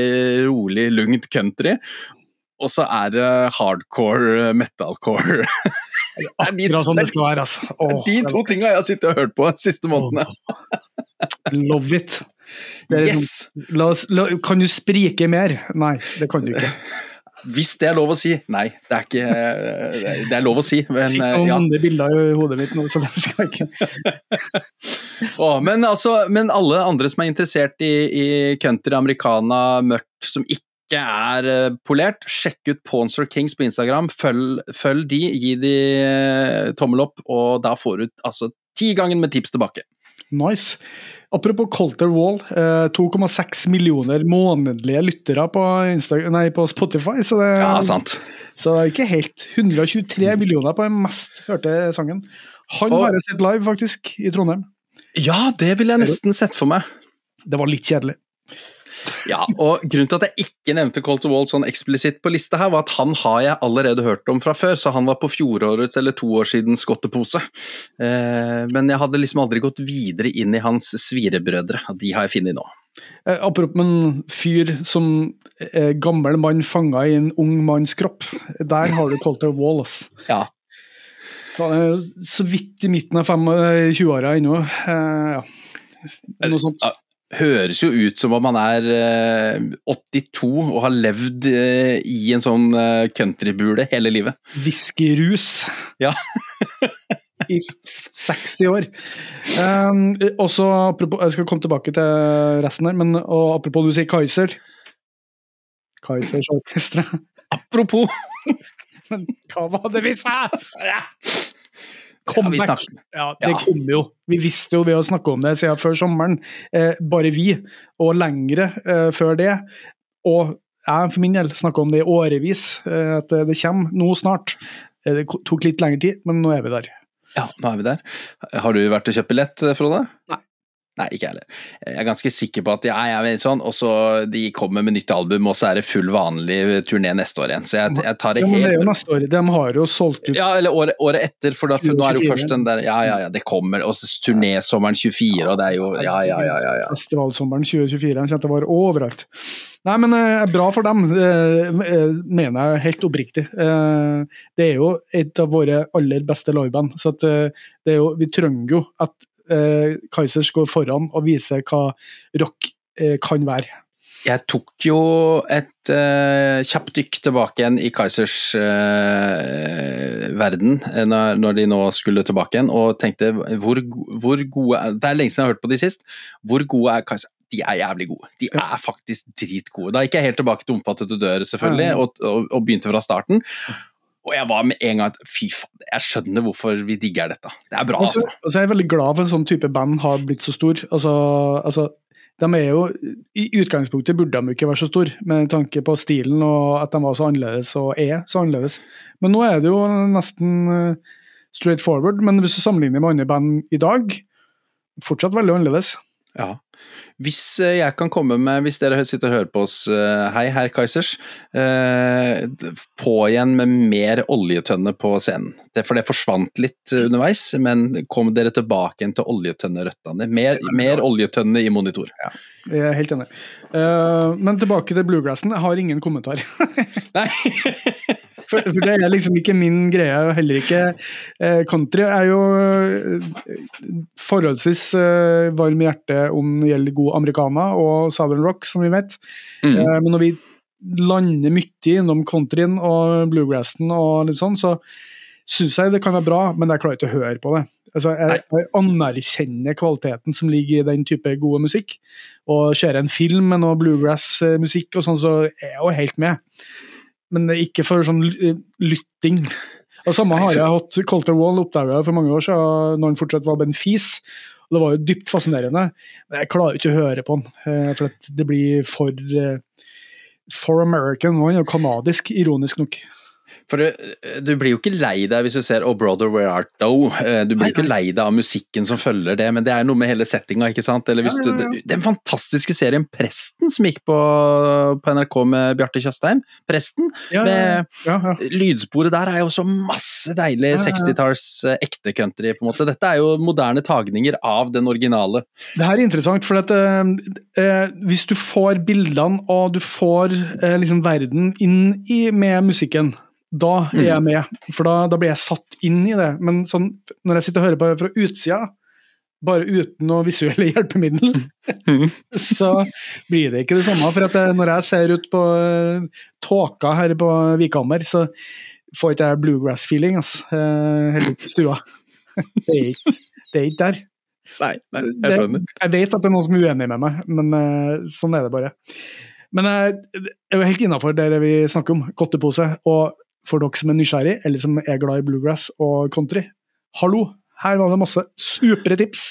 rolig, lugnt country. Og så er det hardcore metalcore. Det er de, Akkurat som det det skal være, altså. er de to tinga jeg har sittet og hørt på de siste månedene. Love it. Yes! La oss, la, kan du sprike mer? Nei, det kan du ikke. Hvis det er lov å si. Nei, det er ikke Det er lov å si, men Fikk eh, noen ja. andre bilder i hodet mitt nå, så det skal jeg ikke. oh, men, altså, men alle andre som er interessert i, i country, americana, mørkt, som ikke ikke er eh, polert, sjekk ut Pawnster Kings på Instagram. Følg, følg de, gi de eh, tommel opp, og da får du altså ti ganger med tips tilbake. Nice. Apropos Colter Wall, eh, 2,6 millioner månedlige lyttere på, nei, på Spotify. Så det, Ja, sant. så det er ikke helt 123 millioner på den mest hørte sangen. Han har jeg sett live, faktisk, i Trondheim. Ja, det ville jeg nesten sett for meg. Det var litt kjedelig. Ja, og Grunnen til at jeg ikke nevnte Colter Wall sånn eksplisitt på lista her, var at han har jeg allerede hørt om fra før, så han var på fjorårets eller to år siden skottepose. Eh, men jeg hadde liksom aldri gått videre inn i hans svirebrødre. De har jeg funnet nå. Eh, apropos en fyr som eh, gammel mann fanga i en ung manns kropp. Der har du Colter Wall. ass. Ja. Han er så vidt i midten av fem- eh, 20-åra ennå. Eh, ja. Noe sånt. Ja, Høres jo ut som om han er eh, 82 og har levd eh, i en sånn eh, countrybule hele livet. Whiskyrus. Ja. I 60 år. Um, også apropos, Jeg skal komme tilbake til resten her, men apropos du sier Kaiser. Kaisers orkestre. Apropos Men hva var det vi sa?! Ja, vi snakker. Ja, det Ja. kom jo. Vi visste jo ved å snakke om det siden før sommeren. Eh, bare vi, og lengre eh, før det. Og jeg for min del snakka om det i årevis, eh, at det kommer nå snart. Eh, det tok litt lengre tid, men nå er vi der. Ja, nå er vi der. Har du vært og kjøpt billett, Frode? Nei. Nei, ikke jeg heller. Jeg er ganske sikker på at ja, jeg er sånn, og så de kommer med nytt album, og så er det full vanlig turné neste år igjen. Så jeg, jeg tar det Ja, men det er jo neste år. De har jo solgt ut Ja, eller året, året etter, for, da, for nå er det jo først den der Ja, ja, ja, det kommer. Og så turné sommeren 24, og det er jo Ja, ja, ja, ja. ja. Festivalsommeren 2024. Han kjente det var overalt. Nei, men eh, bra for dem, eh, eh, mener jeg helt oppriktig. Eh, det er jo et av våre aller beste liveband, så at, eh, det er jo, vi trenger jo at eh, Kaizers går foran og viser hva rock eh, kan være. Jeg tok jo et eh, kjapt dykk tilbake igjen i Kaizers eh, verden eh, når, når de nå skulle tilbake igjen, og tenkte hvor, hvor gode Det er lenge siden jeg har hørt på de sist. Hvor gode er Kaiser? De er jævlig gode. De er faktisk dritgode. Da gikk jeg helt tilbake til Omfattet du dør, selvfølgelig, og, og, og begynte fra starten. Og jeg var med en gang Fy faen, jeg skjønner hvorfor vi digger dette. Det er bra, altså. så altså. Jeg er veldig glad for en sånn type band har blitt så stor. Altså, altså de er jo, I utgangspunktet burde de ikke være så store, med tanke på stilen og at de var så annerledes og er så annerledes. Men nå er det jo nesten eh, straight forward. Men hvis du sammenligner med andre band i dag, fortsatt veldig annerledes. Ja. Hvis eh, jeg kan komme med, hvis dere sitter og hører på oss, eh, hei herr Kaizers, eh, på igjen med mer oljetønne på scenen. Det, for det forsvant litt underveis, men kom dere tilbake igjen til oljetønnerøttene. Mer, mer oljetønne i monitor. Jeg er helt enig. Men tilbake til bluegrassen. Jeg har ingen kommentar. Nei! For, for det er liksom ikke min greie, og heller ikke eh, country. Er jo eh, forholdsvis eh, varm i hjertet om det gjelder god americana og southern rock, som vi vet. Mm. Eh, men når vi lander mye innom countryen og bluegrassen og litt sånn, så syns jeg det kan være bra, men jeg klarer ikke å høre på det. Altså, jeg, jeg anerkjenner kvaliteten som ligger i den type gode musikk. Og ser en film med noe bluegrass-musikk, og sånn, så er jeg jo helt med. Men ikke for sånn lytting. Og Samme har jeg hatt Colter Wall oppdaga for mange år siden, når han fortsatt var benfis. fis. Og Det var jo dypt fascinerende, men jeg klarer ikke å høre på han. eh, For det blir for eh, For American. Og han er jo kanadisk, ironisk nok. For du, du blir jo ikke lei deg hvis du ser Oh Brother Where Art Thou. Eh, Du blir Nei, ikke lei deg av musikken som følger det, men det er noe med hele settinga, ikke sant. Eller hvis. Du, den fantastiske serien Presten som gikk på, på NRK med Bjarte Tjøstheim. Presten. Ja, Med ja, ja. lydsporet der er jo så masse deilig Ja, ja. 60-talls eh, ekte country, på en måte. Dette er jo moderne tagninger av den originale. Det her er interessant, for at, eh, eh, hvis du får bildene og du får eh, liksom verden inn i, med musikken, da er jeg med. For da, da blir jeg satt inn i det. Men sånn, når jeg sitter og hører på det fra utsida, bare uten noe visuelle hjelpemiddel, så blir det ikke det samme. For at jeg, når jeg ser ut på eh, tåka her på Vikhammer, så får ikke jeg bluegrass-feeling. Altså. Eh, Heller ikke i stua. Det er ikke, det er ikke der. Nei, nei, Det- Jeg vet at det er noen som er uenig med meg, men eh, sånn er det bare. Men jeg er jo helt innafor det vi snakker om, godtepose. Og for dere som er nysgjerrig, eller som er glad i bluegrass og country, hallo! Her var det masse supre tips.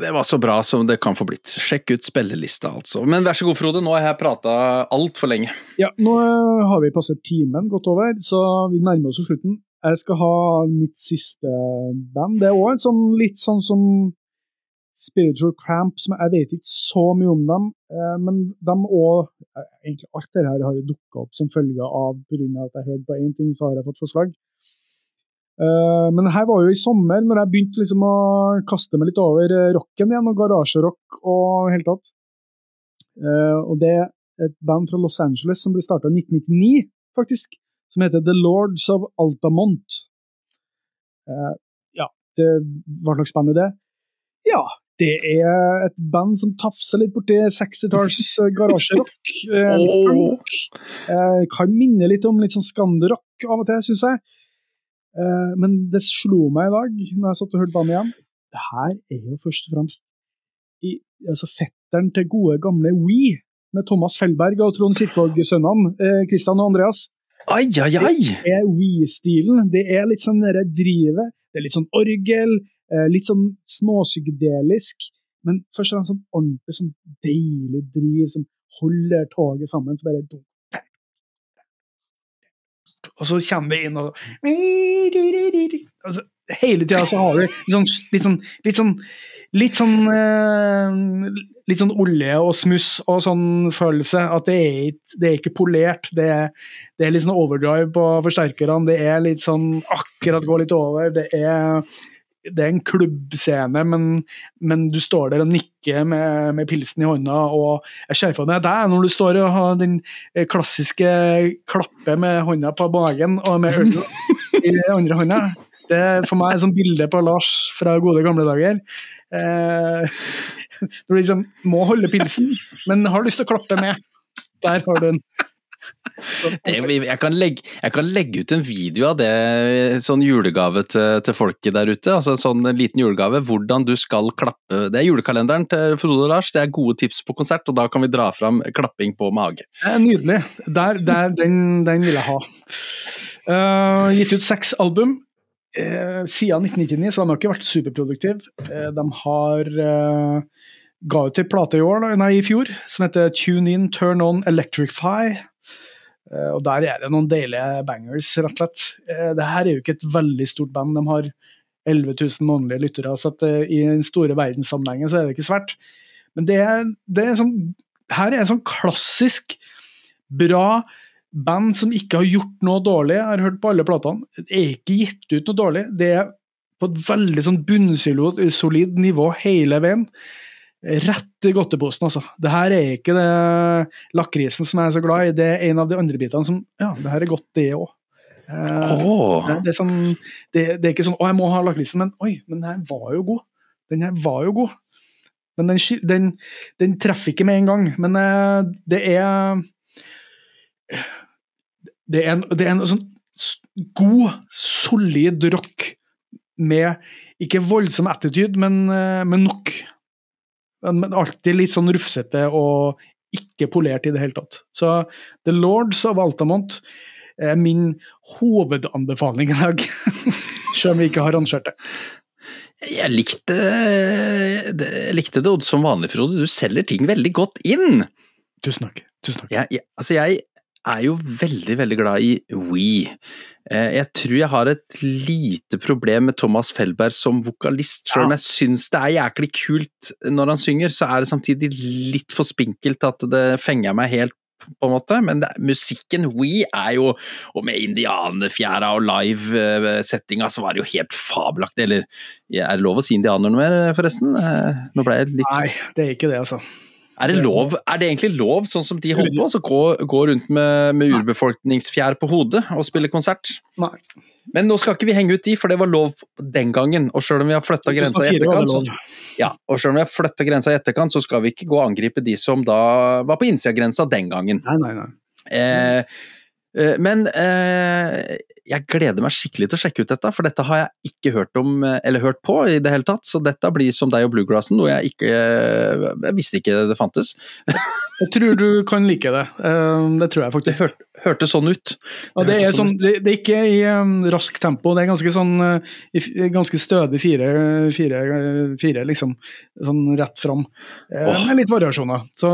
Det var så bra som det kan få blitt. Sjekk ut spillelista, altså. Men vær så god, Frode, nå har jeg prata altfor lenge. Ja, nå har vi passert timen godt over, så vi nærmer oss slutten. Jeg skal ha mitt siste band. Det er òg sånn, litt sånn som Spiritual Cramp, som jeg vet ikke så mye om dem, eh, men de òg Egentlig alt dette her har jo dukka opp som følge av pga. at jeg hørte på én ting, så har jeg fått forslag. Uh, men her var jo i sommer, når jeg begynte liksom å kaste meg litt over rocken igjen, og garasjerock og helt tatt. Og det er et band fra Los Angeles som ble starta i 1999, faktisk som heter The Lords of Altamont. Ja, det, hva slags band er det? Ja, det er et band som tafser litt borti 60-talls eh, garasjerock. oh. kan minne litt om litt sånn skanderock av og til, syns jeg. Men det slo meg i dag, når jeg satt og hørte bandet igjen. Det her er jo først og fremst i, altså fetteren til gode, gamle We, med Thomas Fellberg og Trond Kirkvaag-sønnene, Kristian og Andreas. Ai, ai, ai! Det er We-stilen. Det er litt sånn det drivet. Det er litt sånn orgel, litt sånn småpsykedelisk. Men først og fremst sånn ordentlig sånn deilig driv som holder toget sammen. Så bare Og så kommer det inn og altså, Hele tida så har du litt sånn, litt sånn, litt sånn litt sånn, eh, litt sånn olje og smuss og sånn følelse. At det er, det er ikke polert. Det er, det er, litt sånn overdrive på forsterkerne. Det er litt sånn akkurat går litt over. Det er, det er en klubbscene, men, men, du står der og nikker med, med pilsen i hånda. Og jeg ser for meg deg når du står og har den klassiske klappe med hånda på magen og med øl i andre hånda. Det er for meg et sånt bilde på Lars fra gode gamle dager. Eh, du liksom må holde pilsen, men har lyst til å klappe med. Der har du den. Det, jeg, kan legge, jeg, kan legge, ut en video av det, sånn julegave til, til folket der ute. altså en sånn liten julegave, Hvordan du skal klappe. Det er julekalenderen til Frode og Lars. Det er gode tips på konsert, og da kan vi dra fram klapping på mage. Nydelig. Der, der, den, den, vil jeg ha. Uh, gitt ut seks album Uh, siden 1999 så de har ikke vært superproduktive. Uh, de har eh, ga ut ei plate i år, nei, i fjor som heter Tune In, Turn On, Electrify. Eh, og Der er det noen deilige bangers, rett og slett. Eh, det her er jo ikke et veldig stort band. De har 11 000 månedlige lyttere, så eh, i den store verdenssammenhengen så er det ikke svært. Men det er, det er sånn, her er en sånn klassisk bra band som ikke har gjort noe dårlig. Jeg har hørt på alle platene. Det er ikke gitt ut noe dårlig. Det er på et veldig sånn bunnsolid nivå hele veien. Rett i godteposen, altså. Det her er ikke det lakrisen som jeg er så glad i, det er en av de andre bitene som Ja, det her er godt, det òg. oh. det, er sånn, det, det, er ikke sånn 'Å, jeg må ha lakrisen', men oi, men den her var jo god. Den her var jo god. Men den, den, den treffer ikke med en gang. Men uh, det er det er en, det er en sånn god, solid rock med ikke voldsom attitude, men, eh, men nok. Men alltid litt sånn rufsete og ikke polert i det hele tatt. Så The Lords of Altamont er min hovedanbefaling i dag. Selv om vi ikke har rangert det. Jeg likte, jeg likte det som vanlig, Frode. Du selger ting veldig godt inn. Tusen takk. Tusen takk. Jeg, jeg, altså jeg, er jo veldig, veldig glad i We. Eh, jeg tror jeg har et lite problem med Thomas Felberg som vokalist. Selv om jeg syns det er jæklig kult når han synger, så er det samtidig litt for spinkelt at det fenger meg helt på en måte, men det, musikken We er jo, og med indianerfjæra og live-settinga, så var det jo helt fabelaktig. Eller er det lov å si indianer noe mer, forresten? Eh, nå ble jeg litt Nei, det er ikke det, altså. Er det, lov, er det egentlig lov, sånn som de holder på, å gå, gå, rundt med, med urbefolkningsfjær på hodet og spille konsert? Nei. Men nå skal ikke vi henge ut de, for det var lov den gangen. Og selv om vi har flytta grensa i etterkant, så, ja, og selv om vi har grensa i etterkant, så skal vi ikke gå og angripe de som da var på innsida av grensa den gangen. Nei, nei, nei. Eh, Men eh, jeg gleder meg skikkelig til å sjekke ut dette, for dette har jeg ikke hørt om, eh, eller hørt på i det hele tatt. Så dette blir som deg og bluegrassen, noe jeg ikke Jeg visste ikke det fantes. Jeg tror du kan like det. Eh, Det tror jeg Det faktisk. hørte, hørtes sånn ut. Ja, det, er sånn, det, det er ikke i um, raskt tempo, det er ganske sånn i ganske stødig fire, fire, fire liksom. Sånn rett fram. Eh, Åh. Med litt variasjoner. Så,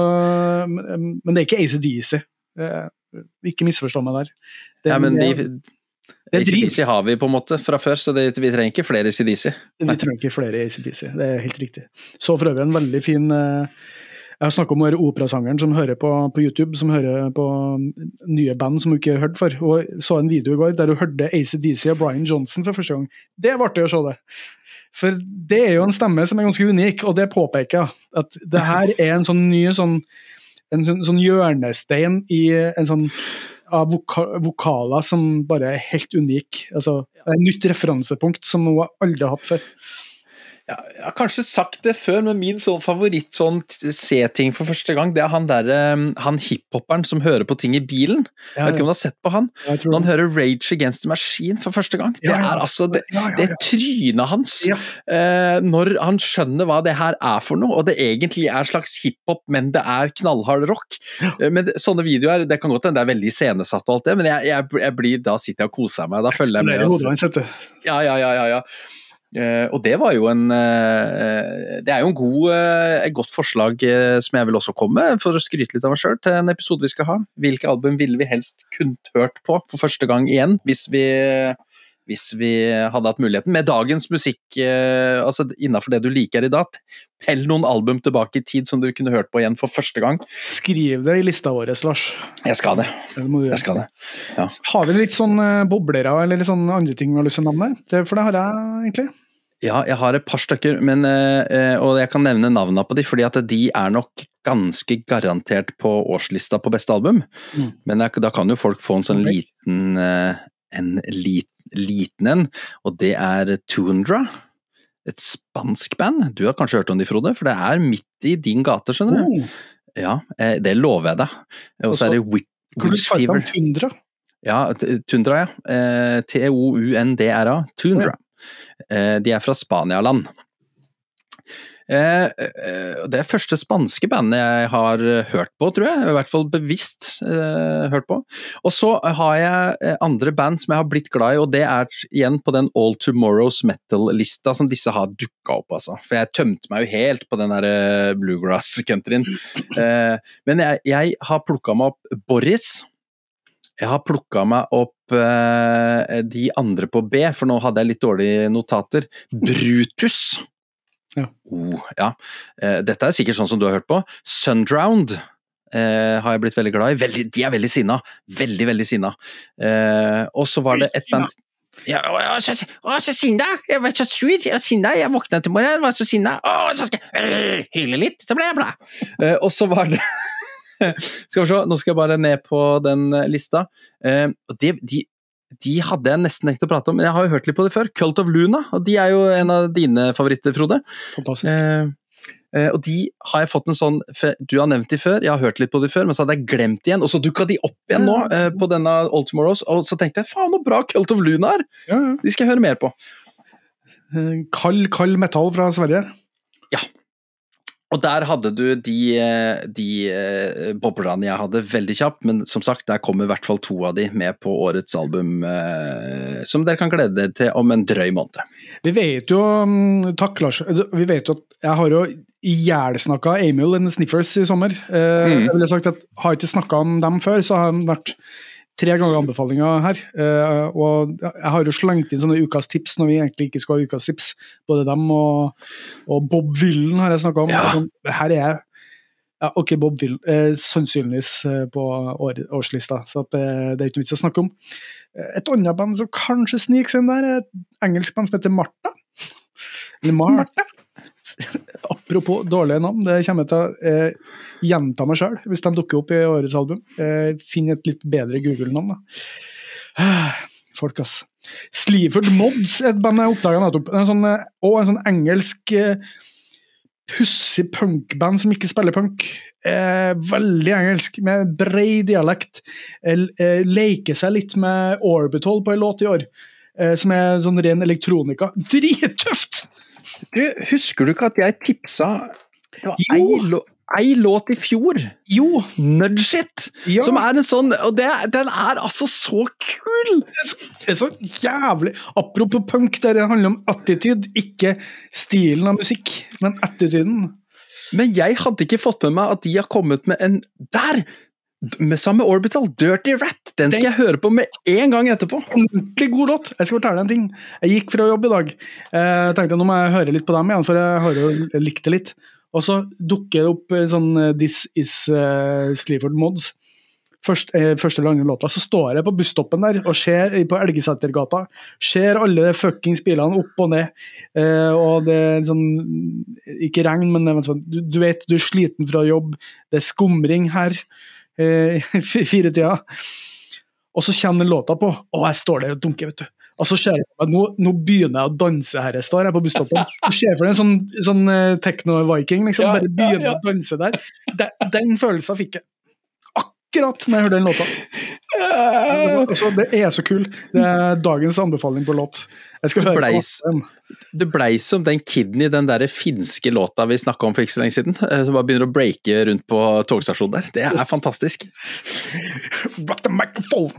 men det er ikke ACDC. Uh, ikke misforstå meg der. Det, Ja, men de. ACDC har vi på en måte fra før, så det, vi trenger ikke flere ACDC. Vi trenger ikke flere ACDC, det er helt riktig. Så for øvrig en veldig fin uh, Jeg har snakka om den operasangeren som hører på, på YouTube, som hører på nye band som hun ikke har hørt før. Og så en video i går der hun hørte ACDC og Brian Johnson for første gang. Det var artig å se det. For det er jo en stemme som er ganske unik, og det påpeker jeg. At det her er en sånn ny sånn, en sånn, sånn hjørnestein i en sånn av voka vokaler som bare er helt unik. Altså, et nytt referansepunkt som hun aldri har hatt før. Ja, jeg har kanskje sagt det før, men min sånn favoritt sånn se-ting for første gang, det er han derre Han hiphoperen som hører på ting i bilen. Jeg vet ikke om du har sett på han? Når han hører Rage Against the Machine for første gang. Det Ja, ja. er altså det, Ja, ja, det ja. trynet hans Ja. eh, når han skjønner hva det her er for noe, og det egentlig er slags hiphop, men det er knallhard rock. Eh, men sånne videoer, det kan godt hende det er veldig iscenesatt og alt det, men jeg, jeg, jeg blir, da sitter jeg og koser meg. Da følger jeg med. Ja, ja, ja, ja, ja. Eh, og det var jo en eh, Det er jo en god, eh, et godt forslag som jeg vil også komme med, for å skryte litt av meg sjøl, til en episode vi skal ha. Hvilke album ville vi helst kunnet hørt på for første gang igjen, hvis vi hvis vi hadde hatt muligheten. Med dagens musikk, altså innafor det du liker i dag, pell noen album tilbake i tid som du kunne hørt på igjen for første gang. Skriv det i lista vår, Lars. Jeg skal det. Det. Jeg skal det. Har vi litt sånn boblere eller litt sånn andre ting vi har lyst til å nevne? For det har jeg egentlig. Ja, jeg har et par stykker, men, eh, eh, og jeg kan nevne navnene på de, fordi at de er nok ganske garantert på årslista på beste album. Mm. Men da kan jo folk få en sånn liten eh, en lit, liten en, og det er Tundra. Et spansk band. Du har kanskje hørt om de, Frode? For det er midt i din gate, skjønner du. Oh, Ja, det lover jeg deg. Og så er det du Witch Fever. Tundra? Ja, Tundra, ja. T-O-U-N-D-R-A. Tundra. Eh, de er fra Spanialand. Eh, eh, det er første spanske bandet jeg har hørt på, tror jeg. I hvert fall bevisst eh, hørt på. Og så har jeg andre band som jeg har blitt glad i, og det er igjen på den All Tomorrows Metal-lista som disse har dukka opp, altså. For jeg tømte meg jo helt på den der bluegrass-countryen. Eh, men jeg, jeg har plukka meg opp Boris. Jeg har plukka meg opp eh, de andre på B, for nå hadde jeg litt dårlige notater. Brutus. Ja. Oh, ja. Eh, dette er sikkert sånn som du har hørt på. Sundround eh, har jeg blitt veldig glad i. Veldig, de er veldig sinna. Veldig, veldig sinna. Eh, og så var det et band ja, å, så, å, så sinna! Jeg var så sur, jeg sinna. Jeg våkna til morgenen, var så sinna. Å, så skal jeg øh, hyle litt, så ble jeg glad. Eh, og så var det Skal vi se, nå skal jeg bare ned på den eh, lista. Eh, og de, de, de hadde jeg nesten tenkt å prate om, men jeg har jo hørt litt på det før. Cult of Luna, og de er jo en av dine favoritter, Frode. Fantastisk. Eh, Uh, og de har jeg fått en sånn Du har nevnt de før, jeg har hørt litt på de før, men så hadde jeg glemt de igjen, og så dukka de opp igjen nå uh, på denne Old Tomorrows, og så tenkte jeg faen så bra Cult of Luna er! Ja, ja. De skal jeg høre mer på. Kald, kald metall fra Sverige. Og der hadde du de, eh, de eh, boblene jeg hadde veldig kjapt, men som sagt, der kommer i hvert fall to av de med på årets album, eh, som dere kan glede dere til om en drøy måned. Vi vet jo mm, Takk, Lars. Altså, Vi vet jo at jeg har jo ihjelsnakka Emil and Sniffers i sommer. Mm. Jeg ville sagt at Har jeg ikke snakka om dem før, så har de vært tre ganger anbefalinger her. Eh, og jeg har jo slengt inn sånne ukas tips når vi egentlig ikke skal ha ukas tips. Både dem og, og Bob Villen har jeg snakka om. Ja. Altså, her er jeg ja, ok, Bob Villen eh, sannsynligvis eh, på år, årslista, så at, eh, det er ikke noe vits å snakke om. Eh, Et annet band som kanskje sniker seg inn der, er et engelsk band som heter Martha. Eller Martha. Apropos dårlige navn, det kommer jeg til å eh, gjenta meg sjøl hvis de dukker opp i årets album. Eh, Finn et litt bedre Google-navn, da. Folk, ass. Sleaford Mods et band jeg oppdaga nettopp. En sånn, eh, og en sånn engelsk eh, pussig punkband som ikke spiller punk. Eh, veldig engelsk, med bred dialekt. Eh, eh, leker seg litt med Orbital på en låt i år, eh, som er sånn ren elektronika. Drittøft! Du, husker du ikke at jeg tipsa det var Jo. ei, ei låt i fjor? Jo! Nudge It! Ja. Som er en sånn Og det, den er altså så kul! Det er så jævlig Apropos punk, der det handler om attitude, ikke stilen av musikk, men attituden. Men jeg hadde ikke fått med meg at de har kommet med en Der! Med samme Orbital, Dirty Rat! Den skal jeg høre på med en gang etterpå. Ordentlig god låt! Jeg skal fortelle deg en ting. Jeg gikk fra jobb i dag. Jeg tenkte nå må jeg høre litt på dem igjen, for jeg har jo likt det litt. Og så dukker det opp eh, sånn eh, This Is uh, Sleaford Mods. Først, eh, første eller andre låta. Så står jeg på busstoppen der og ser på Elgesetergata. Ser alle de fuckings bilene opp og ned. Eh, og det er sånn Ikke regn, men sånn, du, du vet du er sliten fra jobb. Det er skumring her eh, tida firetida. Og så kommer den låta på, og jeg står der og dunker, vet du. Og så ser jeg at nå, nå begynner jeg å danse her jeg står, jeg på busstoppen. Du ser for deg en sånn, sånn eh, techno-viking, liksom. Ja, bare ja, begynner ja. å danse der. Den, den følelsen fikk jeg akkurat når jeg hørte den låta. Det, var, altså, det er så kul. Det er dagens anbefaling på låt. Du på Du blei som den kiden i den der finske låta vi snakka om for ikke så lenge siden. eh, Som bare begynner å breake rundt på togstasjonen der. Det er fantastisk. Rock the microphone!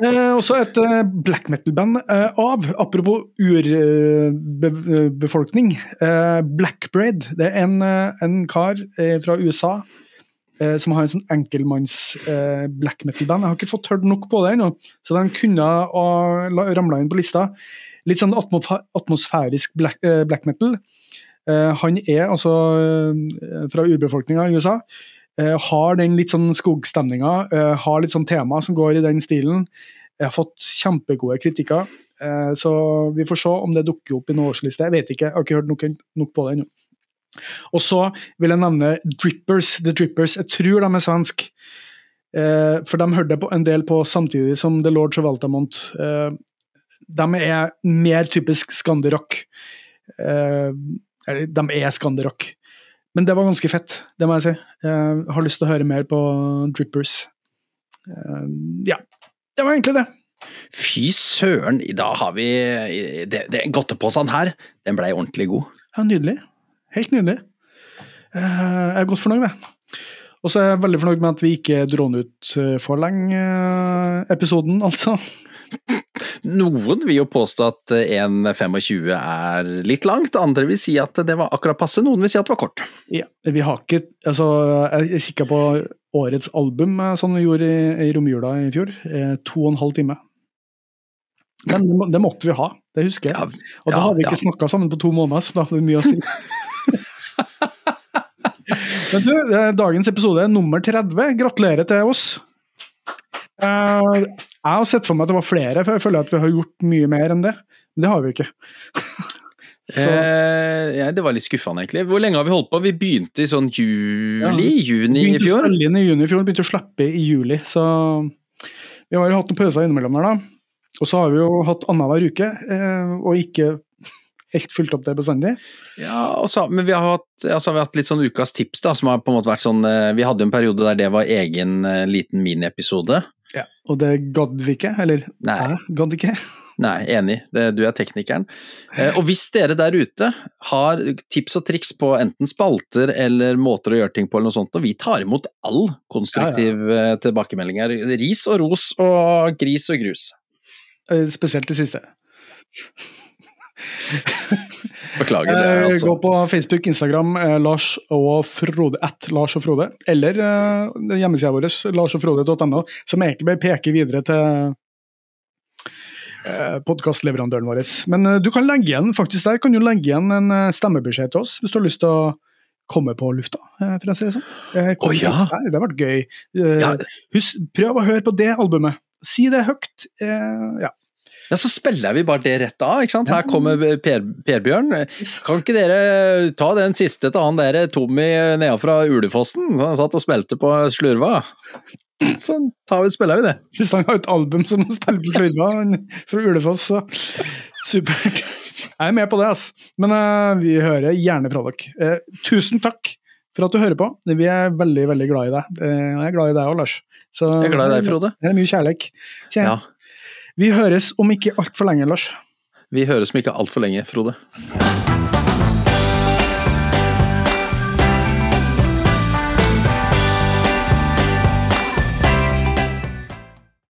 Eh, også et eh, black metal-band eh, av, apropos urbefolkning, Blackbread. Det er en, en kar fra USA eh, som har en sånn enkeltmanns eh, metal-band. Jeg har ikke fått hørt nok på det ennå, så den kunne ha ramla inn på lista. Litt sånn atmosfæ- atmosfærisk black, eh, black metal. Eh, han er altså eh, fra urbefolkninga i USA. Eh, har den litt sånn skogstemninga, har litt sånn tema som går i den stilen. Jeg har fått kjempegode kritikker, så vi får se om det dukker opp i noen årsliste. Jeg vet ikke, jeg har ikke hørt nok, nok på det ennå. Og så vil jeg nevne Drippers. The Drippers. Jeg tror de er svensk. Eh, for de hørte jeg på en del på samtidig som The Lords of Altamont. Eh, de er mer typisk skanderock. Eh, de er skanderock. Men det var ganske fett, det må jeg si. Jeg har lyst til å høre mer på Drippers. Eh, ja, det var egentlig det. Fy søren, da har vi det, det Godteposen her, den blei ordentlig god. Ja, nydelig. Helt nydelig. Eh, Jeg er godt fornøyd med. Og så er jeg veldig fornøyd med at vi ikke dro den ut eh, for lenge, eh, episoden, altså. Noen vil jo påstå at 1,25 er litt langt, andre vil si at det var akkurat passe, noen vil si at det var kort. Ja, vi har ikke Altså, jeg kikka på årets album, som vi gjorde i, i romjula i fjor. eh, To og en halv time. Men det, må- det måtte vi ha, det husker jeg. Og da har vi ikke ja. snakka sammen på to måneder, så da har vi mye å si. Men du, er dagens episode er nummer 30. Gratulerer til oss. Eh, jeg har sett for meg at det var flere, for jeg føler at vi har gjort mye mer enn det. Men det har vi ikke. Eh, ja, det var litt skuffende, egentlig. Hvor lenge har vi holdt på? Vi begynte i sånn juli? Ja, Juni i begynte fjor? inn i juni i fjor, begynte å slippe i juli. Så vi har jo hatt noen pauser innimellom der, da. Og så har vi jo hatt annenhver uke, eh, og ikke helt fylt opp det bestandig. Ja, også, men vi har, hatt, altså, vi har hatt litt sånn ukas tips, da, som har på en måte vært sånn eh, Vi hadde en periode der det var egen eh, liten miniepisode. Og det gadd vi ikke, eller Nei. jeg gadd ikke. Nei, enig. Du er teknikeren. Eh, og hvis dere der ute har tips og triks på enten spalter eller måter å gjøre ting på, eller noe sånt, og vi tar imot all konstruktiv ja, tilbakemelding her. Ris og ros og gris og grus. Spesielt det siste. Beklager det, Eh, altså. Gå på Facebook, Instagram, eh, Lars og Frode, at Lars og Frode, eller eh, hjemmesida vår, larsogfrode.no, som egentlig bare peker videre til eh, podkastleverandøren vår. Men du kan legge igjen faktisk der kan du legge igjen en stemmebeskjed til oss, hvis du har lyst til å komme på lufta, for å si det sånn. Oh, ja. der, det har vært gøy. Ja. husk, prøv å høre på det albumet. Si det høyt. Ja. Ja, så spiller vi bare det rett av, ikke sant. Her kommer per, per Kan ikke dere ta den siste til han der Tommy nede fra Ulefossen? Han satt og spilte på slurva. Så tar vi, spiller vi det. Hvis han har et album som han spiller på slurva fra Ulefoss, så supert. Jeg er med på det, ass. Men uh, vi hører gjerne fra dere. Uh, tusen takk for at du hører på. Vi er veldig veldig glad i deg. Uh, jeg er glad i deg òg, Lars. Så, jeg er glad i deg, Frode. Det er mye kjærlighet. Kjær. Ja. Vi høres om ikke altfor lenge, Lars. Vi høres om ikke altfor lenge, Frode.